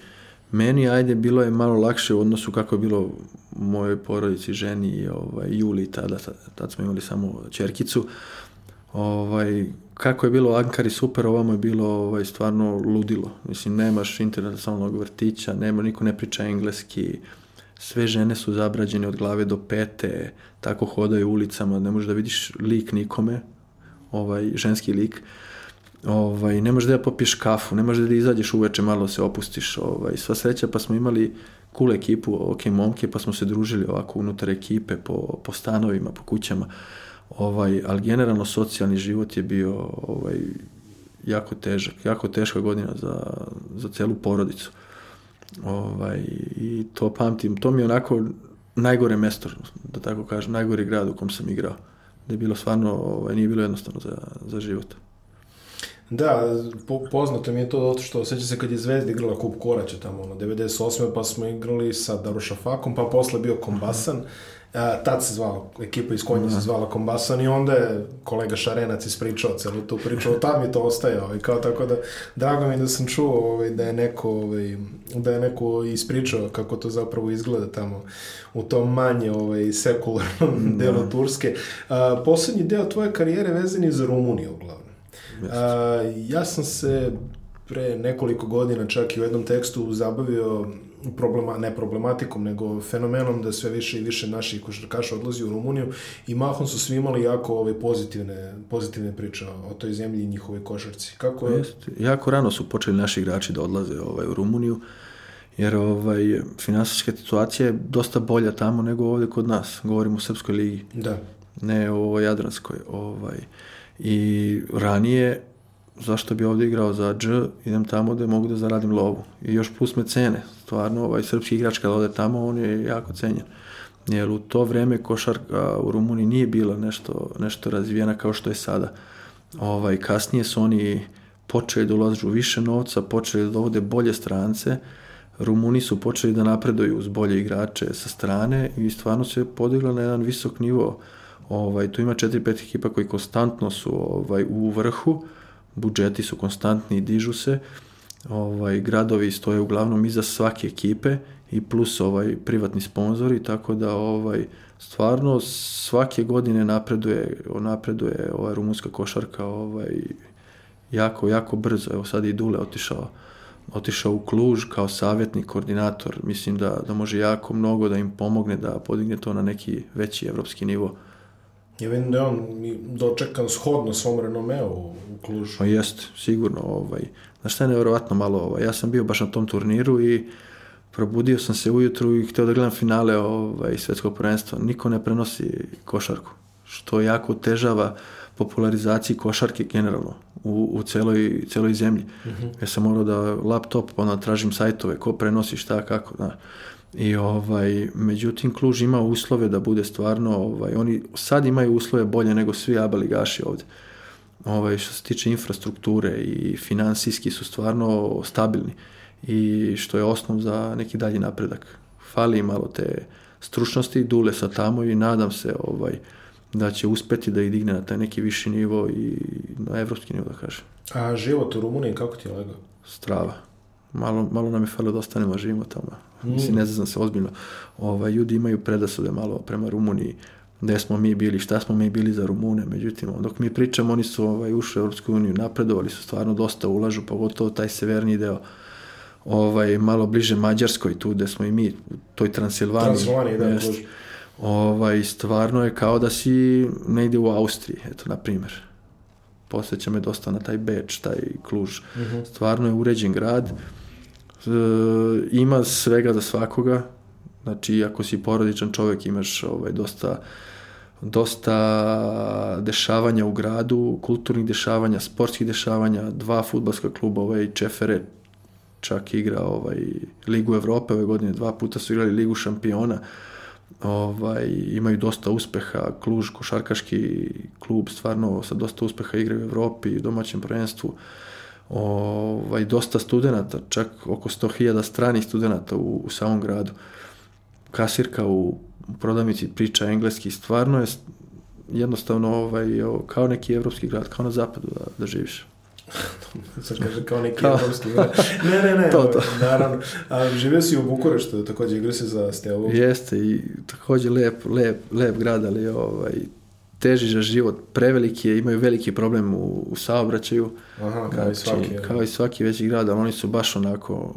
Meni, ajde, bilo je malo lakše u odnosu kako je bilo mojoj porodici, ženi ovaj, Juli, tada, tad smo imali samo čerkicu, ovaj, kako je bilo u Ankari super, ovamo je bilo ovaj, stvarno ludilo. Mislim, nemaš internacionalnog vrtića, nema, niko ne priča engleski, sve žene su zabrađene od glave do pete, tako hodaju ulicama, ne možeš da vidiš lik nikome, ovaj, ženski lik, ovaj, ne možeš da popiješ kafu, ne možeš da izađeš uveče malo se opustiš, ovaj, sva sreća pa smo imali cool ekipu, ok momke, pa smo se družili ovako unutar ekipe, po, po stanovima, po kućama, ovaj, ali generalno socijalni život je bio ovaj, jako težak, jako teška godina za, za celu porodicu. Ovaj, I to pamtim, to mi je onako najgore mesto, da tako kažem, najgori grad u kom sam igrao. Da je bilo stvarno, ovaj, nije bilo jednostavno za, za život. Da, po, poznato mi je to zato što seća se kad je Zvezda igrala kup koraća tamo, ono, 98. pa smo igrali sa Daruša Fakom, pa posle bio Kombasan. Uh A, tad se zvala, ekipa iz Konja se mhm. zvala Kombasan i onda je kolega Šarenac ispričao celu tu priču, od tad mi to ostaje, ovaj, kao tako da, drago mi da sam čuo ovaj, da je neko, ovaj, da je neko ispričao kako to zapravo izgleda tamo u tom manje ovaj, sekularnom da. delu Turske. A, poslednji deo tvoje karijere vezan je za Rumuniju, uglavnom. A, ja sam se pre nekoliko godina čak i u jednom tekstu zabavio problema, ne problematikom, nego fenomenom da sve više i više naših košarkaša odlazi u Rumuniju i mahom su svi imali jako ove ovaj, pozitivne, pozitivne priče o toj zemlji i njihovoj košarci. Kako je? Jest, jako rano su počeli naši igrači da odlaze ovaj, u Rumuniju, jer ovaj, finansijska situacija je dosta bolja tamo nego ovde kod nas. Govorimo o Srpskoj ligi. Da. Ne o Jadranskoj. Ovaj, I ranije, zašto bi ovdje igrao za dž, idem tamo gdje mogu da zaradim lovu. I još plus me cene. Stvarno, ovaj srpski igrač kad ode tamo, on je jako cenjen. Jer u to vrijeme košarka u Rumuniji nije bila nešto, nešto razvijena kao što je sada. Ovaj, kasnije su oni počeli da ulažu više novca, počeli da dovode bolje strance, Rumuni su počeli da napreduju uz bolje igrače sa strane i stvarno se podigla na jedan visok nivo Ovaj, tu ima 4-5 ekipa koji konstantno su ovaj, u vrhu, budžeti su konstantni i dižu se, ovaj, gradovi stoje uglavnom iza svake ekipe i plus ovaj privatni sponzori, tako da ovaj stvarno svake godine napreduje, napreduje ova rumunska košarka ovaj jako, jako brzo. Evo sad i Dule otišao otišao u Kluž kao savjetnik, koordinator. Mislim da, da može jako mnogo da im pomogne da podigne to na neki veći evropski nivo. Ja vidim da je on dočekan shodno svom renomeu u Klužu. Pa jeste, sigurno. Ovaj. Znaš šta je nevjerovatno malo? Ovaj. Ja sam bio baš na tom turniru i probudio sam se ujutru i htio da gledam finale ovaj, svetskog prvenstva. Niko ne prenosi košarku, što jako otežava popularizaciji košarke generalno u, u celoj, celoj zemlji. Uh mhm. -huh. Ja sam morao da laptop, onda tražim sajtove, ko prenosi šta, kako, znaš. I ovaj, međutim, Kluž ima uslove da bude stvarno, ovaj, oni sad imaju uslove bolje nego svi abaligaši ovde. Ovaj, što se tiče infrastrukture i finansijski su stvarno stabilni i što je osnov za neki dalji napredak. Fali malo te stručnosti, dule sa tamo i nadam se ovaj, da će uspeti da ih digne na taj neki viši nivo i na evropski nivo da kažem. A život u Rumuniji kako ti je legao? Strava malo, malo nam je falilo da ostanemo, živimo tamo. Mm. Mislim, ne znam se ozbiljno. Ovaj, ljudi imaju predasude malo prema Rumuniji, gde smo mi bili, šta smo mi bili za Rumune, međutim, dok mi pričamo, oni su ovaj, ušli u Europsku uniju, napredovali su stvarno dosta, ulažu, pogotovo taj severni deo, ovaj, malo bliže Mađarskoj tu, gde smo i mi, u toj Transilvaniji. Transilvaniji, da, jest, ovaj, stvarno je kao da si negde u Austriji, eto, na primjer posjeća me dosta na taj Beč, taj Kluž. Uh mhm. -huh. Stvarno je uređen grad. E, ima svega za svakoga. Znači, ako si porodičan čovjek, imaš ovaj, dosta dosta dešavanja u gradu, kulturnih dešavanja, sportskih dešavanja, dva futbalska kluba, ovaj Čefere čak igra ovaj, Ligu Evrope ove godine, dva puta su igrali Ligu šampiona ovaj, imaju dosta uspeha, Kluž, košarkaški klub, stvarno sa dosta uspeha igre u Evropi i domaćem prvenstvu, ovaj, dosta studenta, čak oko 100.000 stranih studenta u, u samom gradu. Kasirka u prodavnici priča engleski, stvarno je jednostavno ovaj, kao neki evropski grad, kao na zapadu da, da živiš. Sad kaže kao neki evropski da. Ne, ne, ne, to, to. naravno. A živio si u Bukureštu, da takođe igrao si za Stevu. Jeste, i takođe lep, lep, lep grad, ali ovaj, teži za život, preveliki je, imaju veliki problem u, u saobraćaju. Aha, kao znači, i svaki. Je. Kao i svaki veći grad, ali oni su baš onako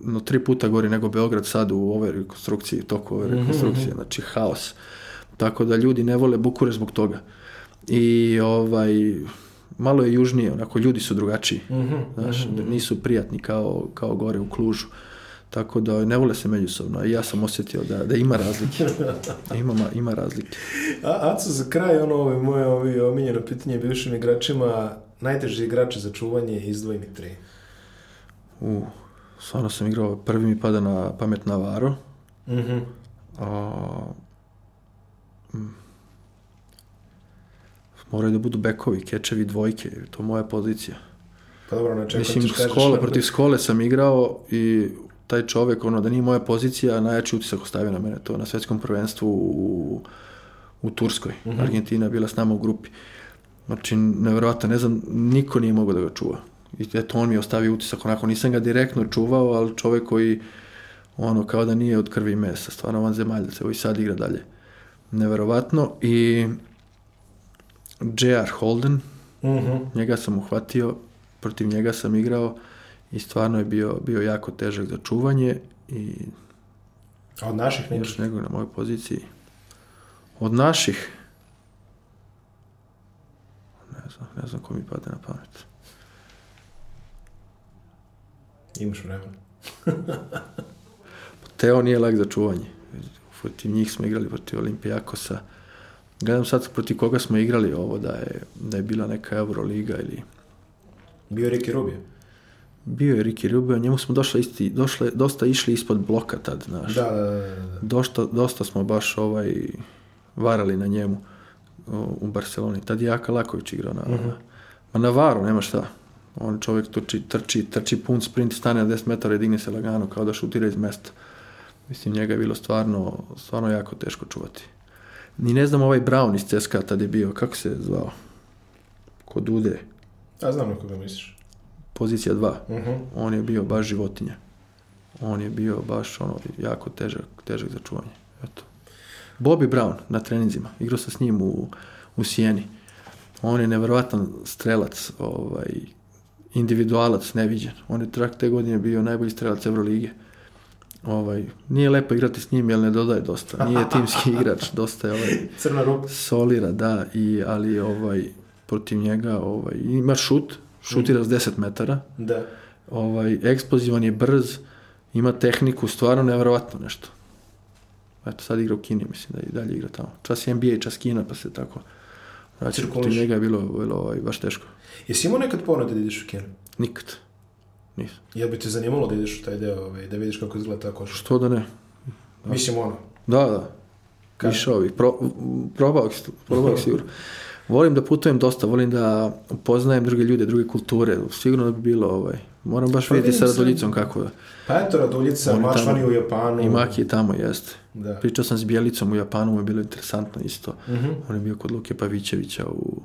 no, tri puta gori nego Beograd sad u ovoj rekonstrukciji, toku ove mhm, rekonstrukcije, mm -hmm. znači haos. Tako da ljudi ne vole Bukure zbog toga. I ovaj, malo je južnije, onako ljudi su drugačiji, mm znaš, mm -hmm. nisu prijatni kao, kao gore u Klužu. Tako da ne vole se međusobno. ja sam osjetio da, da ima razlike. Ima, ima razlike. A, Aco, za kraj, ono, ove moje ovi, omiljeno pitanje bivšim igračima, najteži igrač za čuvanje izdvojni tri. U, stvarno sam igrao, prvi mi pada na pamet Navaro. Mm A, mm moraju da budu bekovi, kečevi, dvojke, to je moja pozicija. Pa dobro, ne čekam Mislim, skola, protiv skole sam igrao i taj čovek, ono, da nije moja pozicija, najjači utisak ostavio na mene, to na svetskom prvenstvu u, u Turskoj. Mm -hmm. Argentina je bila s nama u grupi. Znači, nevjerojatno, ne znam, niko nije mogao da ga čuva. I eto, on mi je ostavio utisak, onako, nisam ga direktno čuvao, ali čovek koji, ono, kao da nije od krvi i mesa, stvarno van zemaljac, evo i sad igra dalje. Neverovatno i J.R. Holden, uh mhm. -huh. njega sam uhvatio, protiv njega sam igrao i stvarno je bio, bio jako težak za čuvanje i... A od naših nekih? Još nego na mojoj poziciji. Od naših? Ne znam, ne znam ko mi pade na pamet. Imaš vremena. Teo nije lag za čuvanje. Protiv njih smo igrali protiv Olimpijakosa. Gledam sad proti koga smo igrali ovo, da je, da je bila neka Euroliga ili... Bio je Ricky Rubio. Bio je Ricky Rubio, njemu smo došli isti, došle, dosta išli ispod bloka tad, znaš. Da, da, da, da. Dosta, dosta smo baš ovaj, varali na njemu u Barceloni. Tad je Aka Laković igrao na... Mm-hmm. Ma na varu, nema šta. On čovjek trči, trči, trči pun sprint, stane na 10 metara i digne se lagano kao da šutira iz mesta. Mislim, njega je bilo stvarno, stvarno jako teško čuvati. Ni ne znam ovaj Brown iz CSKA tad je bio, kako se je zvao? Kod Ude. A znam na koga misliš. Pozicija 2. Uh-huh. Mhm. On je bio baš životinja. On je bio baš ono jako težak, težak za čuvanje. Eto. Bobby Brown na treninzima. Igrao sam s njim u, u Sijeni. On je nevjerovatan strelac, ovaj, individualac neviđen. On je trak te godine bio najbolji strelac Euroligije ovaj, nije lepo igrati s njim jer ne dodaje dosta. Nije timski igrač, dosta je ovaj, Crna rupa. solira, da, i, ali ovaj, protiv njega ovaj, ima šut, šutira mhm. s 10 metara, da. ovaj, eksplozivan je brz, ima tehniku, stvarno nevjerovatno nešto. Eto, sad igra u Kini, mislim da i dalje igra tamo. Čas je NBA, čas Kina, pa se tako vraća. Protiv njega je bilo, bilo ovaj, baš teško. Jesi imao nekad ponude da ideš u Kinu? Nikad. Nisam. Jel bi te zanimalo da ideš u taj deo, ovaj, da vidiš kako izgleda ta košarka? Što da ne? Da. Mislim ono. Da, da. Kad? Išao bih. Pro, probao probao sigurno. Volim da putujem dosta, volim da poznajem druge ljude, druge kulture. Sigurno da bi bilo ovaj. Moram baš pa vidjeti sa Raduljicom kako je. Da- pa eto Raduljica, baš u Japanu. I Maki je tamo, jeste. Da. Pričao sam s Bjelicom u Japanu, mu je bilo interesantno isto. Mm -hmm. On je bio kod Luke Pavićevića u...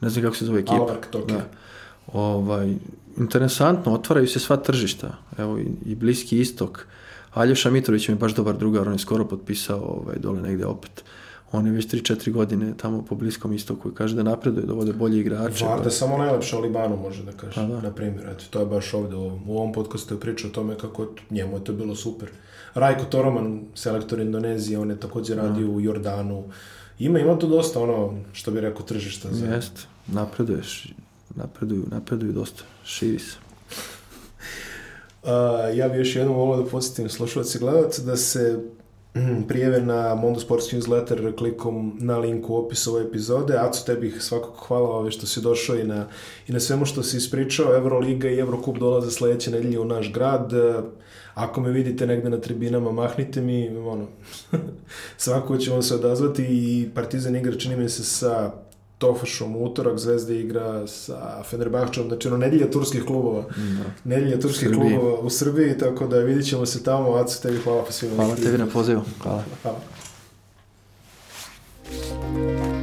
Ne znam kako se zove ekipa. Alvark Tokio. Da ovaj, interesantno, otvaraju se sva tržišta. Evo i, i Bliski istok. Aljoša Mitrović mi je baš dobar drugar, on je skoro potpisao ovaj, dole negde opet. On je već 3-4 godine tamo po Bliskom istoku i kaže da napreduje, dovode bolje igrače. Varda da... samo najlepše o Libanu može da kaže, pa da. na primjer. Eto, to je baš ovde, u, u ovom podcastu je pričao o tome kako njemu je to bilo super. Rajko Toroman, selektor Indonezije, on je takođe da. radio A. u Jordanu. Ima, ima tu dosta ono, što bi rekao, tržišta. Za... Jeste, napreduješ napreduju, napreduju dosta, širi se. Uh, ja bih još jednom volao da podsjetim slušalac i gledalac da se hm, prijeve na Mondo Sports newsletter klikom na linku u opisu ove epizode. Aco, tebi svakako hvala ove što si došao i na, i na svemu što si ispričao. Euroliga i Eurocup dolaze sledeće nedelje u naš grad. Ako me vidite negde na tribinama, mahnite mi, ono, svako će vam se odazvati i Partizan igra čini mi se sa Tofašom u utorak, Zvezda igra sa Fenerbahčom, znači ono nedelja turskih klubova. Mm, da. Nedelja turskih Srbiji. klubova u Srbiji, tako da vidit ćemo se tamo. Aco, tebi hvala pa svima. Hvala tebi na pozivu. Hvala. hvala.